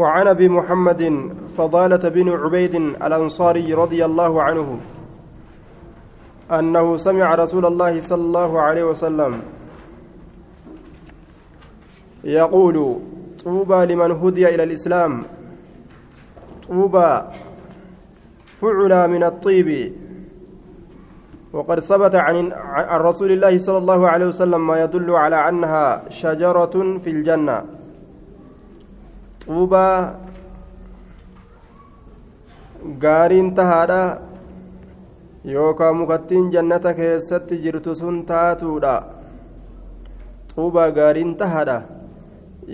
وعن أبي محمد فضالة بن عبيد الأنصاري رضي الله عنه أنه سمع رسول الله صلى الله عليه وسلم يقول طوبى لمن هدي إلى الإسلام. طوبى فعل من الطيب. وقد ثبت عن عن رسول الله صلى الله عليه وسلم ما يدل على أنها شجرة في الجنة. طوبى gaariin tahaadha yookaan mukattiin jannata keessatti jirtu sun taatuudha xuubaa gaariin tahaadha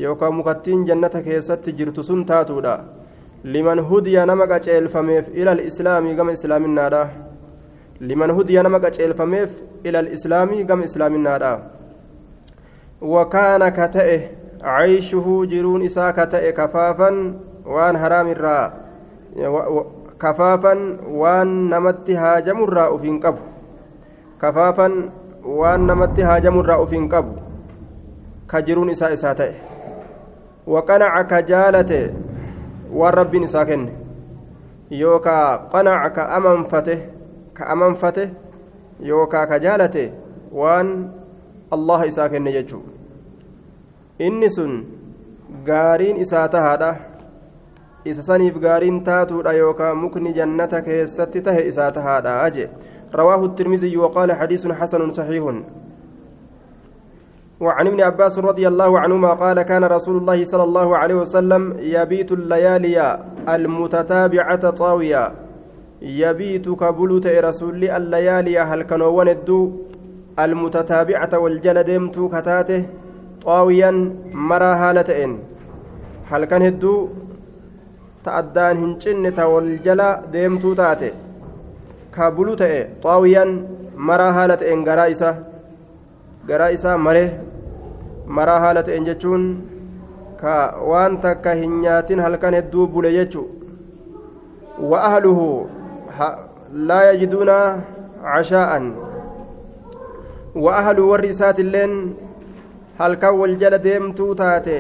yookaan mukattiin jannata keessatti jirtu sun taatuudha liman hudiya nama qaceelfameef ilal islaamii gama islaaminaadha liman hudiya nama qaceelfameef ilal islaamii gama islaaminaadha wakaana ka ta'e cayshuhu jiruun isaa ka ta'e kafaafan waan haraamirraa kafaafan waan namatti haajamurraa uf hin qabu kafaafan waan namatti haajamurraa uf hin qabu ka jiruun isaa isaa ta'e waqanaca ka jaalate waan rabbiin isaa kenne yookaa qanaca ka amanfate ka amanfate yookaa ka jaalate waan allaha isaa kenne jechuu inni sun gaariin isaa tahaadha. Isa saniif gaariin taatuudha yookaan mukni jannata keessatti tahe isaa tahaadha aje. رواه الترمذي وقال حديث حسن صحيح وعن ابن عباس رضي الله عنهما قال كان رسول الله صلى الله عليه وسلم يبيت الليالي المتتابعة طاوية يبيت كبلوت رسول الليالي هل كانوا الدو المتتابعة والجلدمت كتاته xaawiyaan maraa haala ta'een halkan hedduu ta addaan hin cinne ta wal jala deemtuu taate ka bulu ta'e xaawiyaan maraa haala ta'een garaa isa garaa isaa mare maraa haala ta'een jechuun ka waan takka hin nyaatin halkan hedduu bule jechu wa ahluhu laa yajiduuna cashaa'an. Wa ahlu warri isaatiilleen halkan wal jala deemtuu taate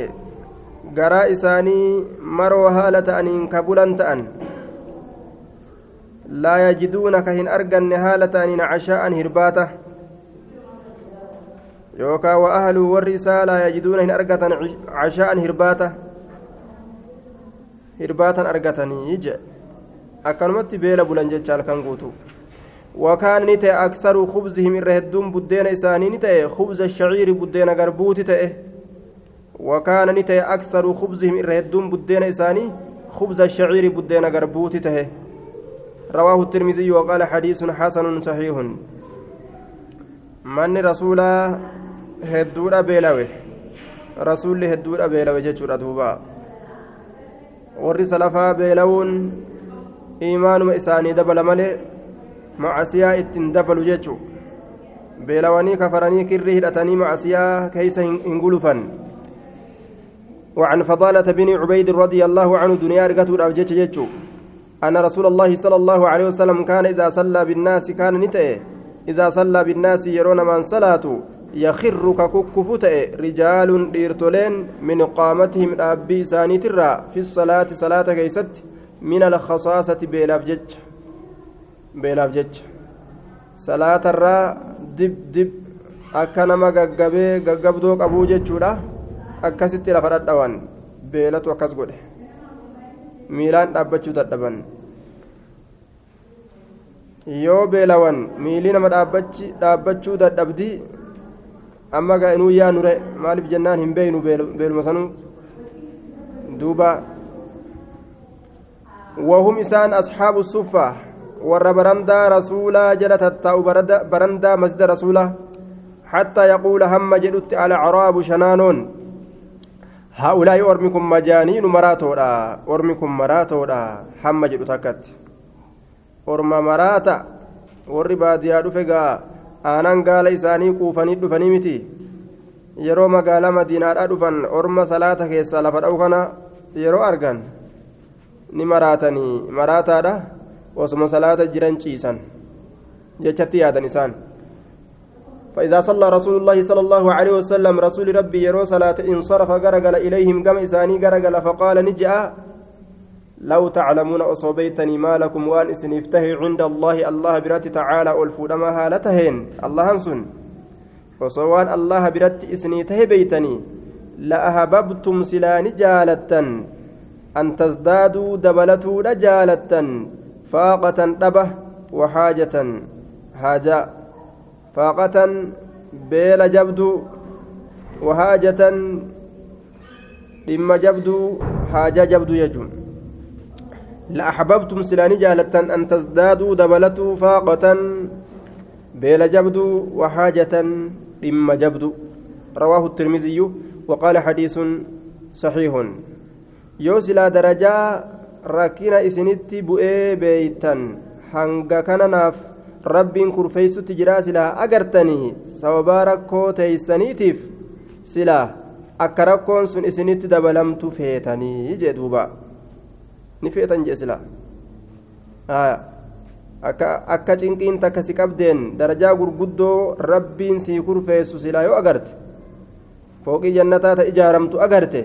garaa isaanii maroo haala ta'aniin ka bulan ta'an laa yajiduuna ka hin arganne haala ta'aniin cashaa'an hirbaata yookaan wa ahluu warri isaa laa yajiduuna hin argatan cashaa'an hirbaata hirbaatan argatanii je akkanumatti beela bulan jecha halkan guutu irra hedduun buddeena isaanii ni ta'e khubza shaciiri buddeena garbuuti ta'e wakaana ni ta'e aksaru khubzihim irra hedduun buddeena isaanii khubza shaciiri buddeena garbuuti ta'e رواه الترمذي وقال حديث حسن صحيح من رسولا hedduudha beelawe rasuulli hedduudha beelawe jechuudha duuba warri salafaa beelawuun imaanuma isaanii dabala malee macasiyaa ittiin dabalu jechuu beelawanii kafaranii kirri hidhatanii macasiyaa keeysa hin gulufan. وعن فضالة بن عبيد رضي الله عنه دنيا أرقته الأبجيش جيتشو أن رسول الله صلى الله عليه وسلم كان إذا صلى بالناس كان نتئه إذا صلى بالناس يرون من صلاته يخر كككف رجال ديرتولين من قامتهم أبي ساني ترى في الصلاة صلاة كيست من الخصاصة بيلاف beelaaf jecha. Salaatarraa dib dib akka nama gaggabee gaggabdoo qabuu jechuudha. Akkasitti lafa dhadhawan beelatu akkas godhe. Miilaan dhaabbachuu dadhaban. Yoo beelawan miilii nama dhaabbachuu dadhabdii amma ga'inuu yaanure maaliif jennaan hin beeynu beeluma sanuu? Duuba. Wahum isaan asxaabu suffaa. ور برندا رسولا جلت التاء برندا مسجد رسولا حتى يقول هم جلت على عراب شنانون هؤلاء أرمكم مجانين مراتودا أرمكم مراتودا هم جلت تكت أرم مراتا ور باديا دفقا aanaan gaala isaanii quufanii dhufanii miti yeroo magaalaa madiinaadhaa dhufan orma salaata keessaa lafa dha'u kana yeroo argan ni maraatanii maraataadha osuma salaata jiran ciisan jechatti yaadan isaan فإذا صلى رسول الله صلى الله عليه وسلم رسول ربي يرو صلاة انصرف غرقل إليهم قم إساني غرقل فقال نجأ. لو تعلمون أصوبيتني ما لكم وأن إسنفته عند الله الله برات تعالى ألفودما هالتهين الله هنسن وصوان الله برات إسنيته بيتني لأهببتم سلاني جالتا أن تزدادوا دبلتوا رجالة فاقة دبه وحاجة حاجة فاقة بيل جبدو وحاجة dhimma jabduu haajaa jabduu jechuun لأحببتم سلاني جالة أن تزدادوا دبلتوا فاقة بيل جبدو وحاجة إما جبدو رواه الترمذي وقال حديث صحيح. يوسلا درجة rakkina isinitti bu'ee beeytan hanga kananaaf rabbiin kurfeessutti jiraa silaa agartanii sababaa rakkoo teeysaniitiif silaa akka rakkoon sun isinitti dabalamtu feetanii jee duuba. Ni feetan jee silaa akka cinqiin takka si qabdeen darajaa gurguddoo rabbiin sii kurfeessu silaa yoo agarte fooqii jannataa ta ijaaramtu agarte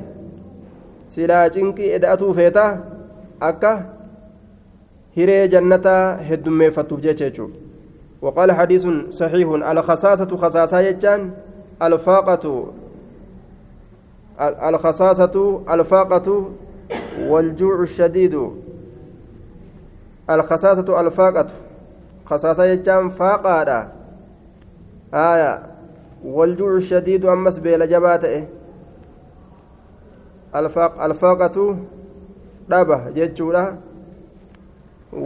silaa cinqii eda'atuu feetaa akka hiree jannataa heddummeeffattuuf jecha jechuudha. وقال حديث صحيح الخصاصة خصاصة يجان الفاقة الخصاصة الفاقة والجوع الشديد الخصاصة الفاقة خصاصة يجان فاقة آية والجوع الشديد أمس بيل جباته الفاق الفاقة dhaba jechuudha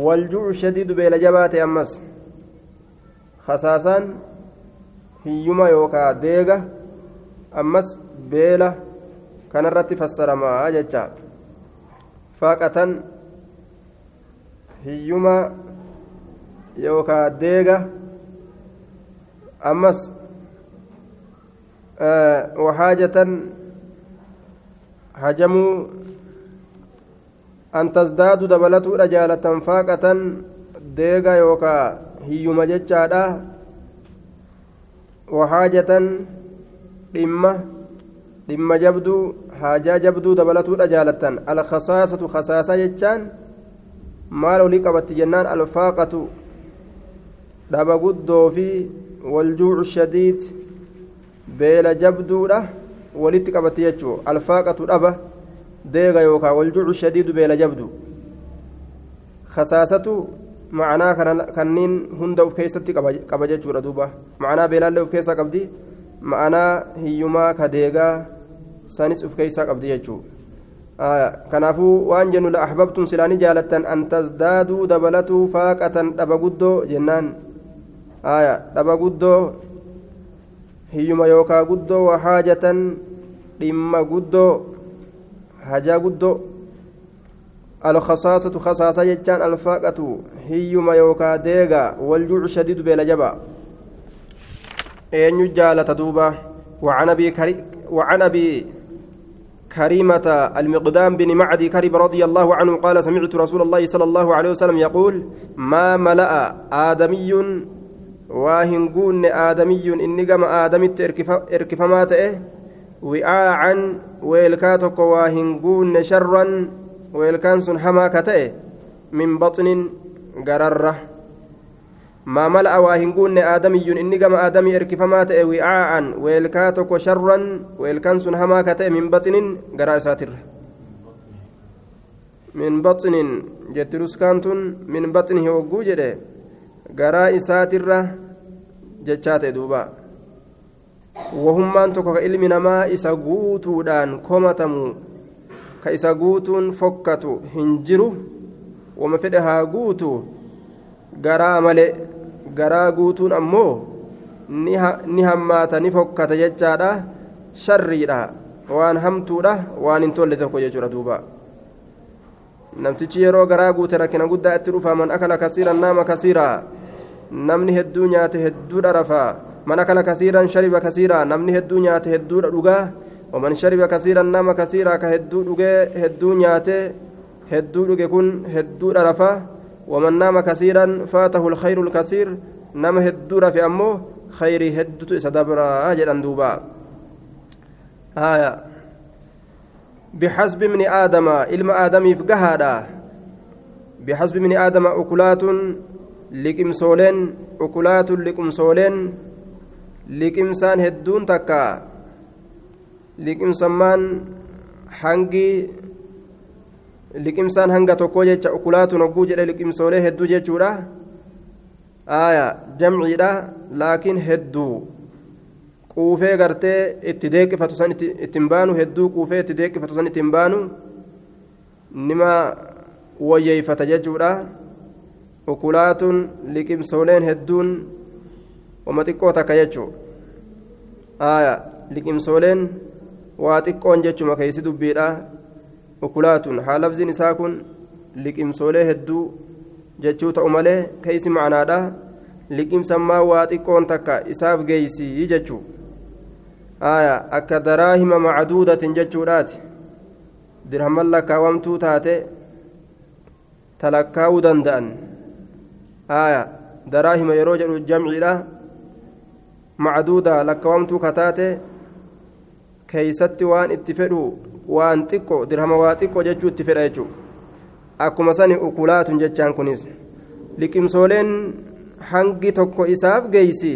waljuucu shadiidu beela jabaate ammas kasaasaan hiyyuma yookaa deega ammas beela kanarratti fassaramaa jecha faaqatan hiyyuma yookaa deega ammas waxaajatan hajamuu tasdaadu dabalatuudha jaalatan faaqatan deega yookaa hiyyuma jechaadha wahaajatan dhimma dhimma jabduu haajaa jabduu dabalatuudha jaalatan alkhasaasatu khasaasa jechaan maal olii qabatti jennaan alfaaqatu dhaba guddoo fi waljuucu shadiid beela jabduudha walitti qabatti jechuu alfaaqatu dhaba deega yookaan waljuucu shadiidu beela jabdu khasaasatu ma'anaa kanneen hunda of keessatti qaba jechuudha duuba ma'anaa beelaallee of keessaa qabdi ma'anaa hiyyumaa ka deegaa sanis of keessaa qabdi jechuudha kanaafuu waan jennu la ahbabtum silaanii jaalattan an tasdaaduu dabalatuu faaqatan dhaba guddoo jennaan dhaba guddoo hiyyuma yookaa guddoo wahaajatan dhimma guddoo hajaa guddoo alkhasaasatu khasaasa jechaan alfaaqatu hiyyuma yookaa deega waljuucu shadiidu beela jaba. Eenyu jaalata duuba? وعن ابي كري وعن ابي كريمة المقدام بن معدي كرب رضي الله عنه قال سمعت رسول الله صلى الله عليه وسلم يقول ما ملأ آدمي واهنقون آدمي إني قم آدمي اركفمات إيه wi'aacan weelkaa tokko waa hin guunne sharran weelkaan sun hamaa ka ta'e min baxnin gararra maa mala'a waa hin guunne aadamiyyuun inni gama aadamii erkifamaa ta'e wi'aacan weelkaa tokko sharran weelkaan sun hamaa ka ta'e min baxnin garaa isaatirra min baxnin jetti nuskaan tun min baxnihi hogguu jedhe garaa isaatirra jechaa ta'e duubaa wahummaan tokko ka ilmi namaa isa guutuudhaan komatamu ka isa guutuun fokkatu hin jiru wama fedhe haa guutu garaa male garaa guutuun ammoo ni hammaata ni fokkata jechaadha sharriidha waan hamtuudha waan hin tolle tokko jechuudha duuba namtichi yeroo garaa guute rakkina guddaa itti dhufa man akala kasiiran naama kasiira namni hedduu nyaate hedduu dharafaa من أكل كثيرا شرب كثيرا نمني هدو نياته هدو رؤى ومن شرب كثيرا نام كثيرا كهدو رؤى هدو نياته هدو رؤى كن هدو رفا ومن نام كثيرا فاته الخير الكثير نام هدو رفي أمه khayrii heddutu isa dabraa jedhan duuba. Haya بحسب ابن آدم علم آدمي في قهادا بحسب ابن آدم أكلات liqimsooleen ukulaatun liqimsooleen liqimsaan hedduun takka liqimsammaan hangi liqimsaan hanga tokko jecha ukulaatun hogguu jedhe liqimsoolee hedduu jechuudha aaya jamciidha laakiin hedduu quufee gartee itti deeqifatu san ittiin baanu hedduu quufee itti deeqifatu san ittiin baanu nima wayyeeyfata jechuudha ukulaatun liqimsooleen hedduun uma xiqqoo takka jechuu aaya liqimsooleen waa xiqqoon jechuma keeysi dubbiidha. Ukulaatun haa labziin isaa kun liqimsoolee hedduu jechuu ta'u malee keeysi macnaadha liqimsammaa waa xiqqoon takka isaaf geeysii jechuu. Aaya akka daraa daraahima macduudatin jechuudhaati. Dirhaman lakkaawamtuu taate talakkaa'uu danda'an. Aaya daraahima yeroo jedhu jamciidha. macduuda lakkawamtuu kataate keeysatti waan itti fedhu waan xiqqo dirhama waa xiqqo jechuu itti fedha jechuu akkuma sani ukulaatun jechaan kunis liqimsooleen hangi tokko isaaf geeysi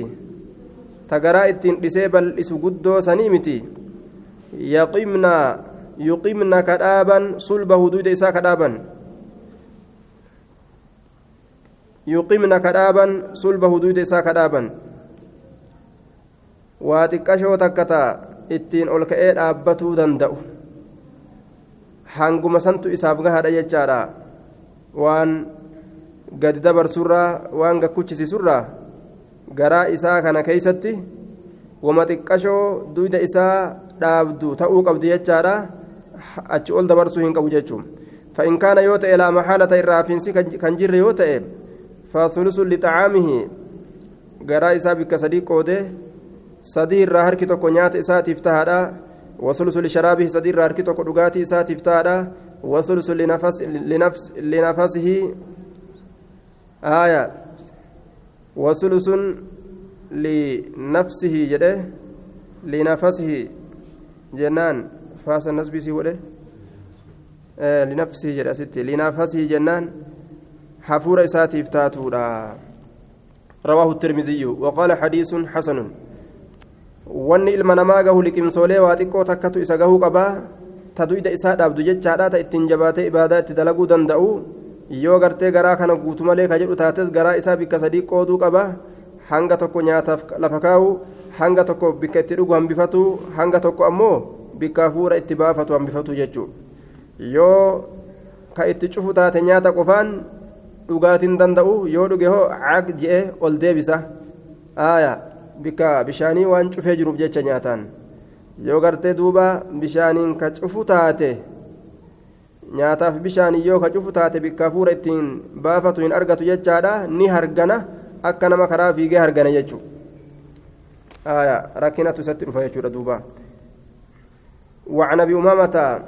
tagaraa ittiin dhisee bal'isu guddoo sanii miti. Yaqimna yuqimna kadhaaban sulba huduuda isaa kadhaaban yuqimna kadhaaban sulba huduuda isaa kadhaaban waa xiqqashoo takka taa ittiin ol ka'ee dhaabbatuu danda'u hanguma santu isaaf gahaadha jechaadha waan gadi dabarsurraa waan gakkuchisisurraa garaa isaa kana keeysatti wama xiqqashoo duyda isaa dhaabdu ta'uu qabdi jechaadha achi ol dabarsuu hin qabu jechuun fa'in kaana yoo ta'e laa maxaalata irraa hafiinsi kan jirre yoo ta'e فثلث لطعامه garaa sadii irraa harki tokko nyaata isaatiif tahaadha wasulusu lisharaabihi sadii irraa harki tokko dhugaatii isaatiif tahaadha wasulusu linafasihi aya wasulusun linafsihi jedhe linafasihi jennaan faasa nasbisii godhe linafsihi jedhe asitti linafasihi jennaan حفور إساتيف تاتودا رواه الترمذي وقال حديث حسن wanni ilma namaa gahu liqimsoolee waa xiqqoo takkatu isa gahuu qabaa ta duyda isaa dhaabdu jechaadha ta ittiin jabaatee ibaadaa itti dalaguu danda'u yoo gartee garaa kana guutu malee ka jedhu taates garaa isaa bikka sadii qooduu qaba hanga tokko nyaataaf lafa kaa'u hanga tokko bikka itti dhugu hambifatu hanga tokko ammoo bikka hafuura itti baafatu hambifatu jechuudha yoo ka itti cufu taate nyaata qofaan dhugaatiin danda'u yoo dhuge hoo caag je'e ol deebisa aaya bikka bishaanii waan cufee jiruuf jecha nyaataan yoo gartee duuba bishaaniin ka cufu taate nyaataaf bishaanii yoo ka cufu taate bikka hafuura ittiin baafatu hin argatu jechaadha ni hargana akka nama karaa fiigee hargana jechuudha rakkinatu isatti dhufa jechuudha duuba وعن ابي امامه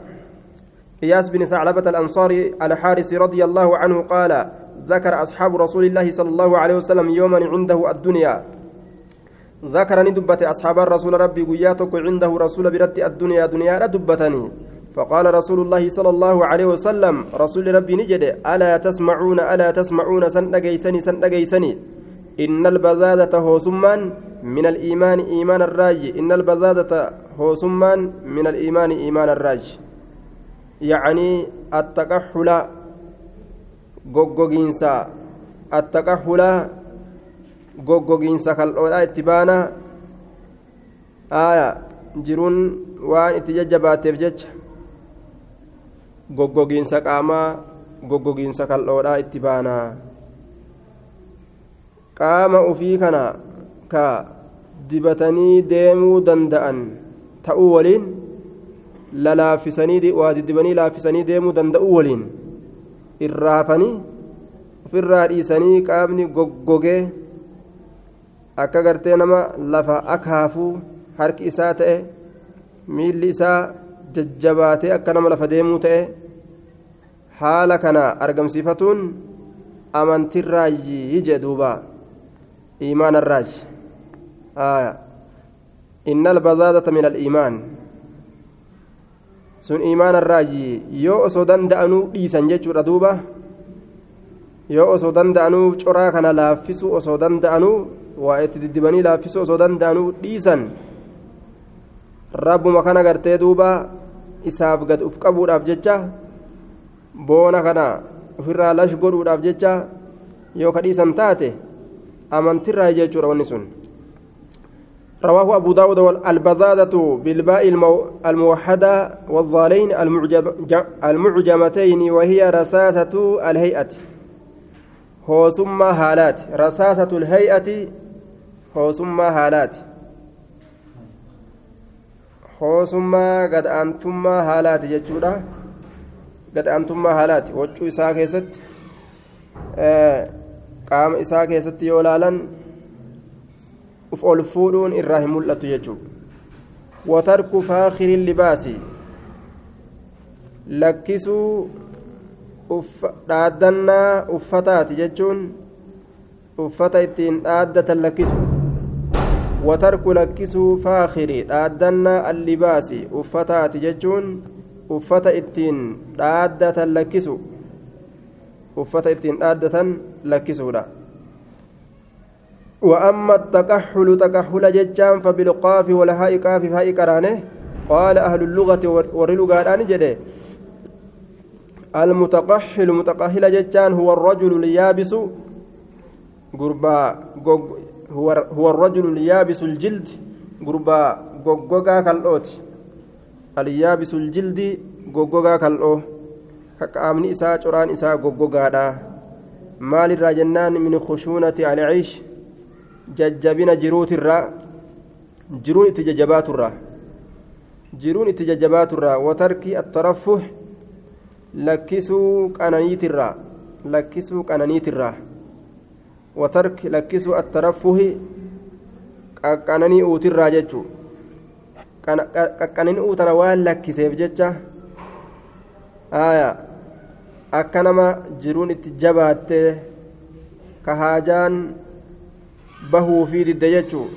اياس بن ثعلبه الانصاري الحارث رضي الله عنه قال ذكر أصحاب رسول الله صلى الله عليه وسلم يوما عنده الدنيا ذكر ندبت أصحاب الرسول ربي قياتك عنده رسول برد الدنيا دنيا ردبتني فقال رسول الله صلى الله عليه وسلم رسول ربي نجد ألا تسمعون ألا تسمعون سندقيسني سندقيسني. إن البذاذة هو سمان من الإيمان إيمان الراج. إن البذاذة هو سمان من الإيمان إيمان الراج. يعني التكحل goggogiinsa attaqahula goggogiinsa kal'oodha itti baana. Aya jiruun waan itti jajjabaateef jecha. Goggogiinsa qaamaa goggogiinsa kal'oodha itti baana. Qaama ufii kana ka dibatanii deemuu danda'an ta'uu waliin lalaafisanii waa diddibanii laaffisanii deemuu danda'uu waliin irraafanii ofirraa dhiisanii qaamni goggogee akka gartee nama lafa akaafuu harki isaa ta'e miilli isaa jajjabaatee akka nama lafa deemuu ta'e haala kana argamsiifatuun amantirraayi jee duuba آية إن البزادة من الإيمان sun imaana irraayi yoo osoo danda'anuu dhiisan jechuudha duuba yoo osoo danda'anuu coraa kana laaffisuu osoo danda'anuu waa itti diddibanii laaffisuu osoo danda'anuu dhiisan rabbuma kana gartee duuba isaaf gad uf qabuudhaaf jecha boona kana ofirraa lash godhuudhaaf jecha yoo ka dhiisan taate amantirraa jechuudha wanni sun رواه أبو داود البزادة بالباء الموحدة والظالين المعجمتين وهي رساسة الهيئة هو ثم هالات رساسة الهيئة ثم هالات هو ثم قد أنتم هالات جتشورا قد أنتم هالات وجو إساء كيست قام إساء كيست يولالا uf ol fuudhuun irraa hin mul'atu jechuudha watarku faakhiri libaasi lakkisuu dhaaddannaa uffataati jechuun uffata ittiin dhaaddatan lakkisu watarku lakkisuu faakhiri dhaaddannaa allibaasi uffataati jechuun uffata ittiin dhaaddatan lakkisu uffata ittiin dhaaddatan lakkisuudha وأما التكحل تكحل ججان فبالقاف والهاء كاف هاء كرانه قال أهل اللغة ورلغة جده المتقحل متقحل ججان هو الرجل اليابس قربا هو الرجل اليابس الجلد قربا غوغا كالأوت اليابس الجلد غوغا كالأو كقامني إساء قران إساء غوغا مال الراجنان من خشونة العيش jajjabina jiruutirraa jiruun itti jajjabaaturraa jiruun itti jajjabaaturraa watarkii attaraffuh lakkisuu qananiitirraa lakkisuu qananiitirraa watarki lakkisuu attaraffuhi qaqqananii uutirraa jechuu qaqqanin uutana waan lakkiseef jecha akka nama jiruun itti jabaattee ka haajaan bahuu fi didde jechuu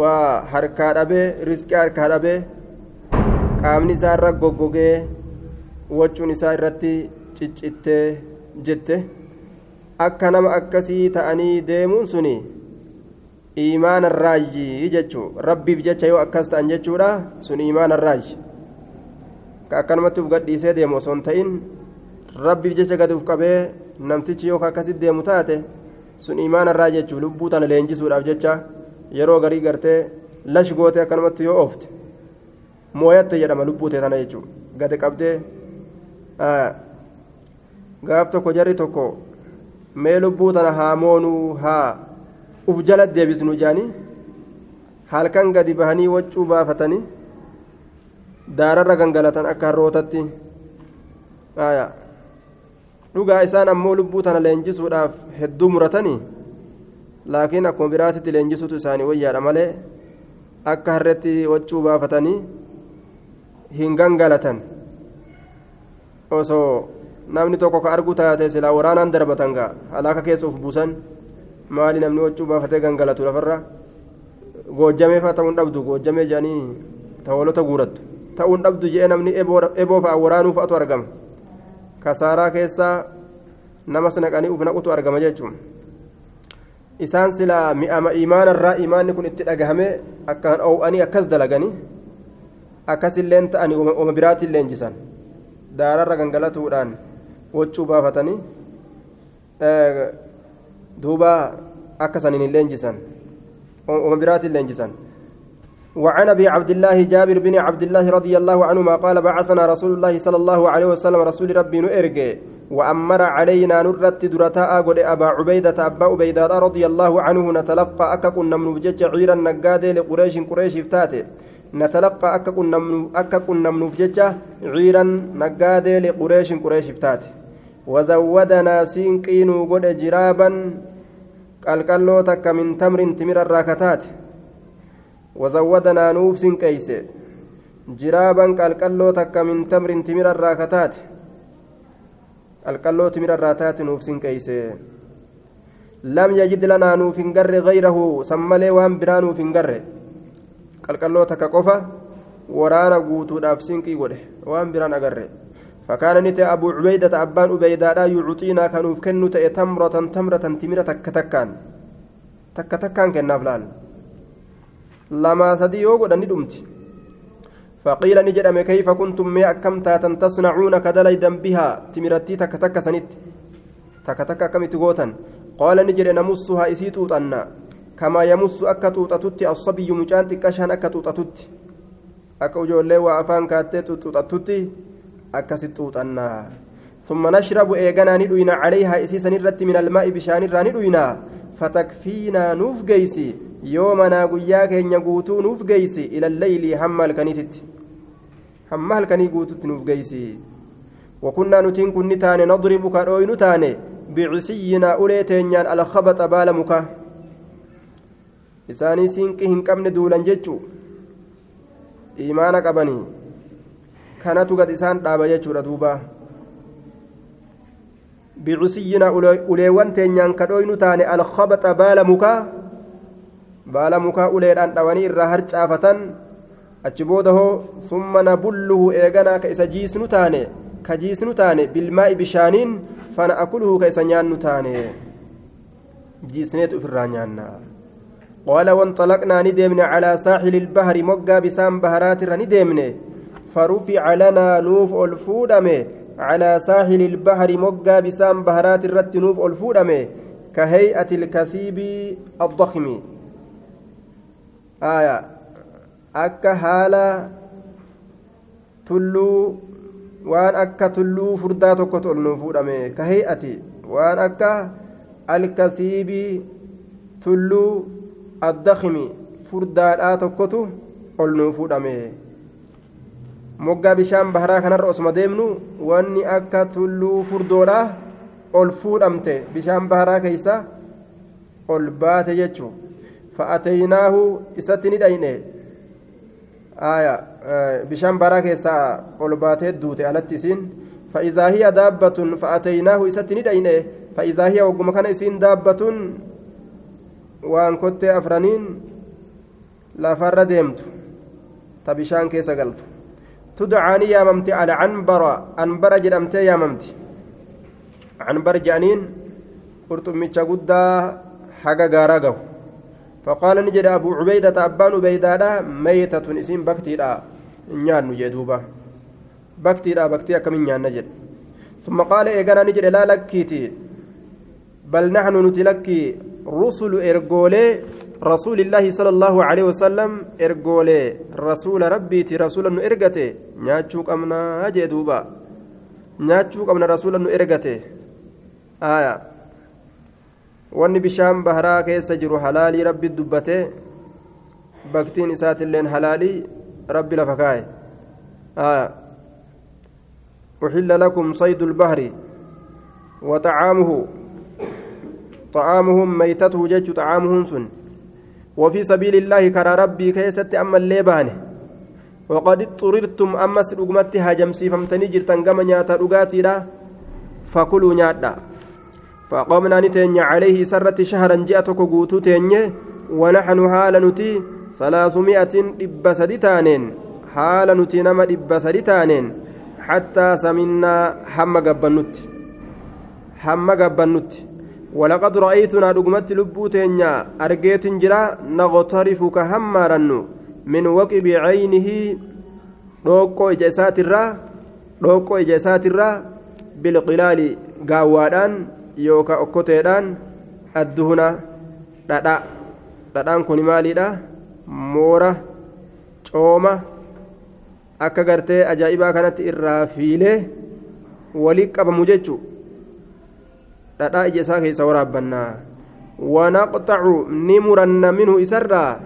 waa harkaa dhabee riskii harkaa dhabee qaamni isaa irra goggogee wachuun isaa irratti ciccittee jette akka nama akkasii ta'anii deemuun suni iimaana raajii jechuu rabbiif jecha yoo akkas ta'an jechuudha sun iimaana raaji ka akkanumatti uf gadhiisee deemu osoo hin ta'in rabbiif jecha gadi uf qabee namtichi yoo akkasitti deemu taate sun imaana irraa jechuun lubbuu tana leenjisuudhaaf jecha yeroo garii gartee lash gootee akkanumatti yoo oofte mooyatte jedhama lubbuu tee tana jechuun. Gadi qabdee gaaf tokko jarri tokko mee lubbuu tana haa moonuu haa uf jala deebisnu jaanii halkan gadi bahanii waccuu baafatanii daararra gangalatan akka harrootatti dhugaa isaan ammoo lubbuu tana leenjisuudhaaf hedduu muratanii laakiin akkuma biraatitti leenjisuutu isaanii wayyaadha malee akka harreetti waccuu baafatanii hin gangalatan osoo namni tokko ka argu taate silaa waraanaan darbatan gaa halaaka keessa uf buusan maali namni waccuu baafatee gangalatu lafarra goojjamee faa ta'uun dhabdu goojjamee jedhanii tawolota guurattu ta'uun dhabdu jedhee namni eboo fa'a waraanuu fa'atu argama. kasaaraa keessaa nama naqanii uf naqutu argama jechuun isaan silaa mi'ama imaanarraa imaanni kun itti dhagahame akkaan oo'anii akkas dalaganii akkasilleen ta'anii oma biraatiin leenjisan daararra gangalatuudhaan waccuu baafatanii duuba akka saniin hin leenjisan oma biraatiin leenjisan. وعن أبي عبد الله جابر بن عبد الله رضي الله عنهما قال بعثنا رسول الله صلى الله عليه وسلم رسول ربي نؤرجي وأمر علينا نرت درتاء قد أبا عبيدة أبا عبيدة رضي الله عنه نتلقى أككن من وجج عيرا نقاد لقريش قريش فتاته نتلقى من أككن من وجج عيرا نقاد لقريش قريش فتاته وزودنا سينقين قد جرابا قال تك من تمر تمر الراكتات وزودنا نوف سنكيس جرابا قال تك من تمر تمر الراكتات lam yajid lanaa nuuf hin garre gayrahu san malee waan biraa nuuf hin garre qalqalloo takka qofa waraana guutuudhaaf sinqii godhe waan biraan agarre فكان نت أبو عبيدة أبان عبيدة لا يعطينا كانوا كنوا تمرة تمرة تمرة تك تكان. تك تكان كنا فلان لما سدي يوغو دني دمتي. فقيل نجد كيف كنتم ما أكمتا تصنعون كدليدا بها تمرتي تك تك سنت. تك تك كم تغوتا قال نجد نمسها إسيتوت أن كما يمس أكتوت أتوتي الصبي مجان تكشان أكتوت أتوتي أكوجو اللي وأفان كاتت أتوتي أكست أن ثم نشرب إيغانا ندوينا عليها إسيسا نرت من الماء بشان ندوينا فتكفينا نوف جيسي يومنا قياك إن يقوتو نوف جيسي إلى الليل هم الكنيتت هم الكني قوتت نوف جيسي وكنا نتين كن نتان نضرب كروي نتان بعسينا أوليتين الخبط بالمك isaanii siinqii hin qabne duulan jechuu? Imaana qabanii. Kanatu gad isaan dhaaba jechuudha duuba bicusiyyina uleewwan teenyaan kadhooynu taane alkhabaxa baala mukaa baala mukaa uleedhaan dhawanii irraa harcaafatan achi booda hoo summa nabulluhu eeganaa ka isa jiisnu taane ka jiisnu taane bilmaa'i bishaaniin fana akuluhu ka isa nyaannu taane jiisneetu ofirraa nyaannaa قال وانطلقنا ندمنا على ساحل البحر مقا بسام بهرات ندمنا فرفع لنا نوف الفودمه على ساحل البحر مقا بسام بهرات الرت نوف الفودمه كهيئة الكثيب الضخم. آية. أكا هالا تلو وان أكا تلو فرداتك تلنفودمه كهيئة. وان أكا الكثيب تلو addakimi furdaadhaa tokkotu ol nuu fuudhame moggaa bishaan baharaa kanarra osuma deemnu wanni akka tulluu furdoodhaa ol fuudhamte bishaan baharaa keeysa ol baate jechuu fa'ateynaahu isatti ni dhayne bishaan baharaa keessaa ol baatee duute alatti isiin فإذا هي دابة فأتيناه إستني دينه فإذا هي وقم كان إسين دابة waan kottee afraniin lafarra deemtu ta bishaan keessa galtu tudcaa ni yaamamti alcanbara anbara jedhamtee yaamamti canbar jedhaniin qurxummicha guddaa haga gaaraa gahu فقال نجد أبو عبيدة أبان عبيدة ميتة اسم بكتيرا نيان نجدوبا بكتيرا بكتيرا كم نيان نجد. ثم قال إيقانا نجد لا لكيتي بل نحن نتلكي رسل إرجولي رسول الله صلى الله عليه وسلم إرجولي رسول ربي رسول أنه إرجته. نياتشوك أمنا أجدوبا نياتشوك أمنا رسول أنه إرجته. آية. wanni bishaan baharaa keessa jiru halaalii rabbi dubbate baktiin isaatilleen halaalii rabbi lafa kaa'e أحل لكم صيد البحر وطعامه طعامهم ميتته جج طعامهم سن. وفي سبيل الله كرى ربي كيست أما الليبان وقد اضطررتم أمس رقمت هاجمسي فمتني جرتن كما نياتا رقاتي فكلوا نياتا فقمنا نتني عليه سرة شهرا جاءتك قوتو تني ونحن حال نتي ثلاثمائة إب سدتانين. حال نتي نما سدتانين. حتى سمنا حم قبنت حم قبنت ولقد رأيتنا رقمت لبوتينيا أرجيت جرا نغترف كهمارن من وكب عينه روكو إجاسات الرا روكو إجاسات الرا بالقلال قاوادان yookaan okkoteedhaan adduhuna dhadhaa dhadhaan kun maalidha moora cooma akka gartee ajaa'ibaa kanatti irraa fiilee walii qabamu jechuun dhadhaa ija isaa keessa waraabbannaa wanaqxacu ni muranna minhu isarraa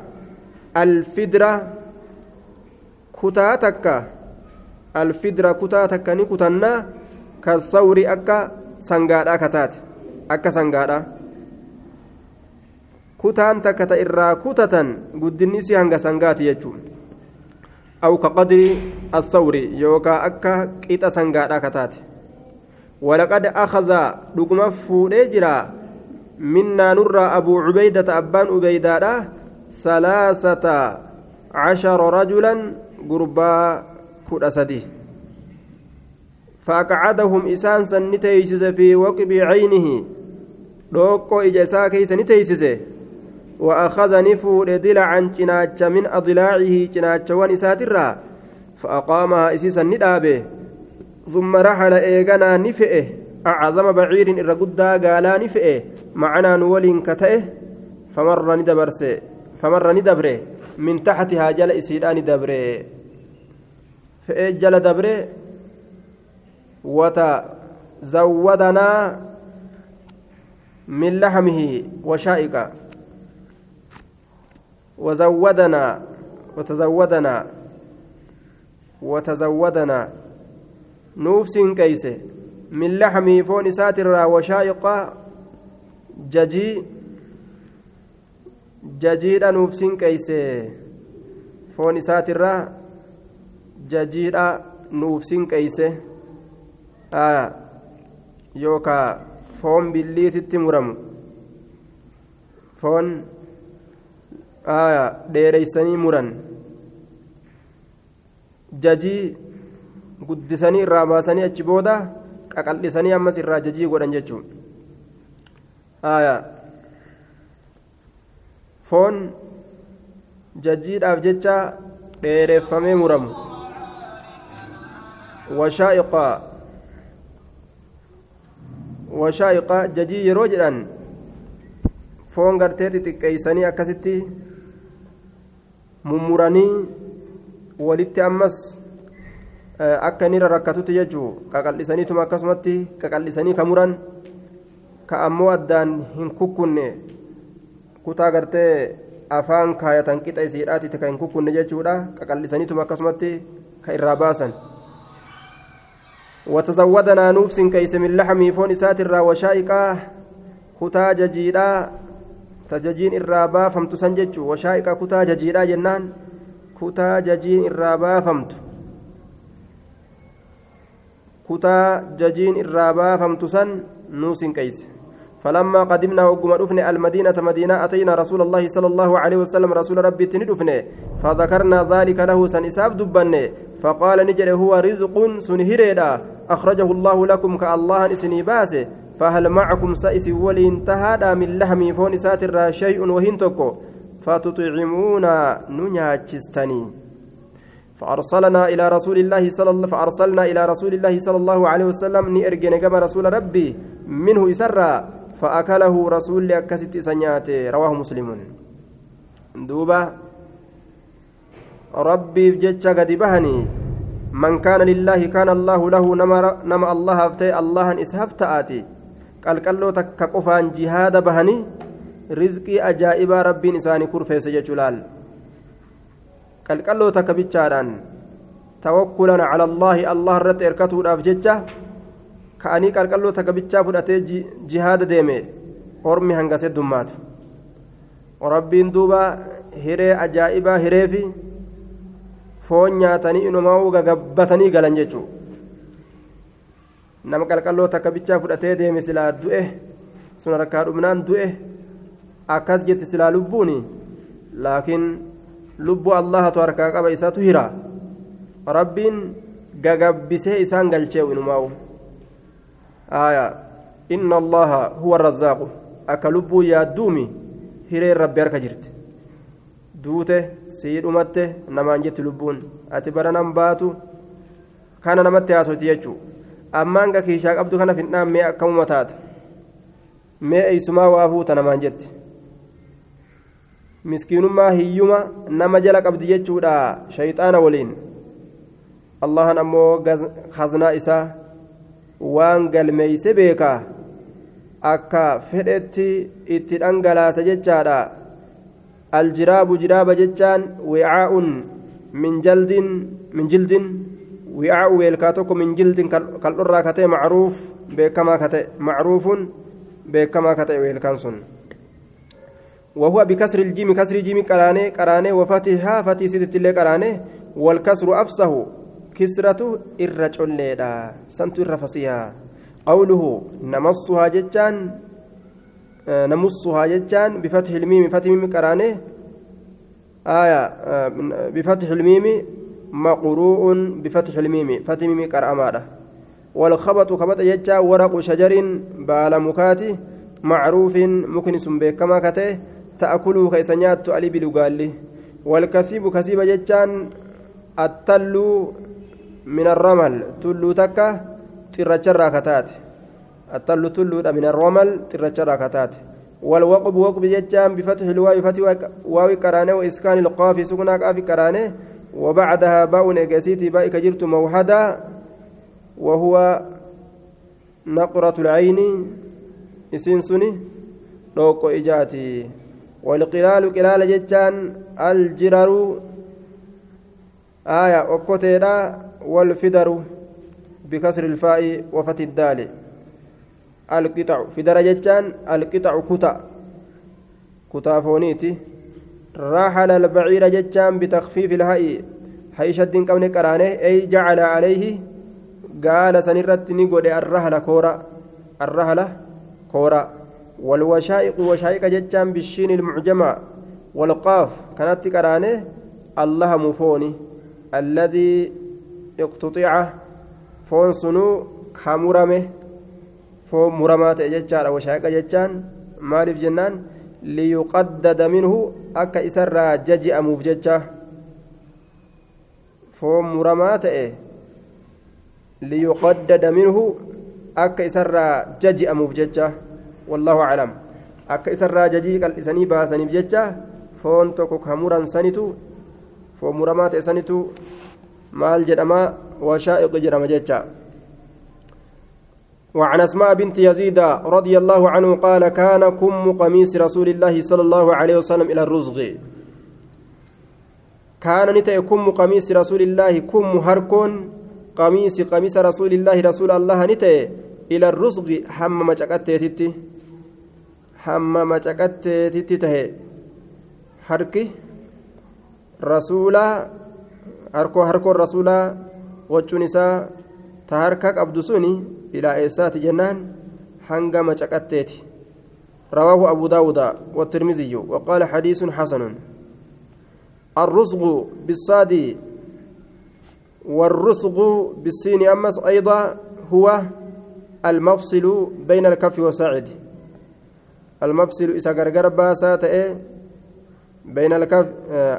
alfidra kutaa takka alfidra kutaa takka ni kutannaa kasawri akka sangaadhaa kataate akka sangaadhaa kutaan takka ta irraa kutatan guddinni si hanga sangaati jechuun aw ka qadri assawri yookaa akka qixa sangaadhaa kataate dhuguma fuudhee jira minnaa nurraa abuu cubeydata abbaan ubeydaadha salaasata cashara rajulan gurbaa kudha sadi فأقعدهم إسان سن نتيسس في وقب عينه دوكو إجاسا كيس نتيسس وأخذ نفور دلعا جناج من أضلاعه جناج ونساترا فأقامها إسيسا ندابه ثم رحل إيغانا نفئه أعظم بعير إرقدا قالا نفئه معنا نول كتئه فمر ندبرس فمر ندبره من تحتها جل إسيدان دبره فإيه جل دبره وتزودنا من لحمه وشائقا وزودنا وتزودنا وتزودنا. نوفس كيسه من لحمه فون ساتر وشائقا ججي ججيدha nuufsin qeeyse foon isaatirraa jajiidha nuufsin qeeyse yookaa foon billiititti muramu foon dheereysanii muran jajii guddisanii irraa baasanii achi booda qaqal'isanii ammas irraa jajii godhan jechuun foon jajiidhaaf jecha dheereffamee muramu washaa'iqaa washaa'iqa jajii yeroo jedhan foon gartee xixiqqeeysanii akkasitti mummuranii walitti ammas akka inni rakkatutti jechuu qaqal'isaniituma akkasumatti qaqal'isanii ka muran ka ammoo addaan hin kukkunne kutaa gartee afaan kaayatan qixa isiidhaatitti ka hin kukkunne jechuudha qaqal'isaniituma akkasumatti ka irraa baasan وتزودنا نوفس كيس من لحم فون ساتر وشائقا كتا ججيدا تججين الرابا فمت سنجج وشائقا كتا ججيدا جنان كتا ججين الرابا فمت كتا ججين الرابا فمت سن نوس كيس فلما قدمنا وقم رفن المدينة مدينة أتينا رسول الله صلى الله عليه وسلم رسول ربي تندفن فذكرنا ذلك له سن إساف دبن فقال نجري هو رزق سنهريدا أخرجه الله لكم كالله إسني باسه فهل معكم سائس ولين تهادا من لحم فون ساتر شيء وهنتكو فتطعمون ننياتشستني فأرسلنا إلى رسول الله صلى الله فأرسلنا إلى رسول الله صلى الله عليه وسلم نئرجن كما رسول ربي منه يسرى فأكله رسول أكست سنيات رواه مسلم. دوبا ربي بجتش قد بهني. من كان لله كان الله له نما, الله هفتي الله إسهفت آتي. قال قالوا تكقفان جهاد بهني. رزقي أجائب ربي نساني كرفيس جلال قال قالوا تكبتشاران توكلا على الله الله رت إركته الأفججة ka'anii qalqalloo takka bichaa fudhatee jihaada deeme ormi hangasee dummaatu rabbiin duuba hiree ajaa'ibaa hireefi foon nyaatanii inumaa gagabbatanii galan jechuudha nama qalqalloo takka bichaa fudhatee deeme silaa du'e sun harkaa dhumnaan du'e akkas jetti silaa lubbuuni laakiin lubbuu allahatu harkaa qaba isaatu hira. Rabbiin gagabbisee isaan galcheewu inumaa'u. آية إن الله هو الرزاق أكلبو يا دومي هيري ربي أركا جرت دوته سيد أمته نمان جت لبون أتبرا نمباتو كان نمت ياسوتي يجو أما أنك كيشاك أبدو كان في النام مئة كم متات مئة إسما وافوت نمان جت مسكينما هيما نما جلك أبدي يجو شيطان ولين الله نمو خزنا إساه waan galmeeyse beekaa akka fedhetti itti dhangalaasa jechaadha aljiraabu jiraaba jechaan wicaa'un min jaldin min jildin wicaa'u weelkaa tokko min jildin kaldhorraa katee macruuf beekamaa kate macruufun beekamaa kate weelkaan sun وهو بكسر الجيم كسر جيم قرانه قرانه وفتحها فتي ست اللي قرانه والكسر أفسه كسرة الرجل سنت الرفسيها قوله نمصها جتان نمصها جتان بفتح الميم فتح الميم قرانه آية بفتح الميم مقروء بفتح الميم فتح الميم قرأماده والخبط خبط جتا ورق شجر بال مكاتي معروف مكنس بكما كته تأكله كيسنيات ألي بلغالي والكسيب كسيب جتان التلو من الرمل. تلو تكا ترچرا كتات. التلو تلو من الرمل ترچرا كتات. والوقب وقب جتان بفتح الواو فتح واو كرانه وإسكان القاف سكنا قاف كرانه. وبعدها باء نجسيتي باء كجرت موحدا. وهو نقرة العين. إسين سني. إجاتي. والقلال قلال جتان الجرر آية أكوتيرا والفدر بكسر الفاء وفتح الدال. القطع في درجة القطع كتا كتا فونيتي. رحل البعير جتان بتخفيف الهاء. هاي شد قبل قرانه أي جعل عليه. قال سنرت نقول الرهل كورا. الرهل كورا. والوشائق وشائق جتان بالشين المعجمة والقاف. كانت قرانه الله مفوني. الذي اقتطع فون سنو كمرمه فون مرمات جتان وشائق جتان. مالف جنان. ليقدد منه أكا إسرى ججئ مفججة فون مرمات إيه. ليقدد منه أكا إسرى ججئ مفججة والله أعلم. أكا إسرى ججئ الإساني باسني بججة. فون توكو كمران سنتو فون مرمات سنتو maal jedhama وشائق جرم ججة. وعن أسماء بنت يزيد رضي الله عنه قال كان كم قميص رسول الله صلى الله عليه وسلم إلى الرزق. كان نتأ كم قميص رسول الله كم هركون قميص قميص رسول الله رسول الله نتأ إلى الرزق. حم مجاكتتي حم مجاكتتي تهي harki rasuulaa harkoo harkoon rasuulaa wachuun isaa ta harka qabdu suni ilaa eessaati jennaan hanga macaqatteeti رواه أبو داود والترمذي وقال حديث حسن الرزق بالصاد والرزق بالسين أمس أيضا هو المفصل بين الكف والساعد المفصل إذا غرغر باسات بين الكف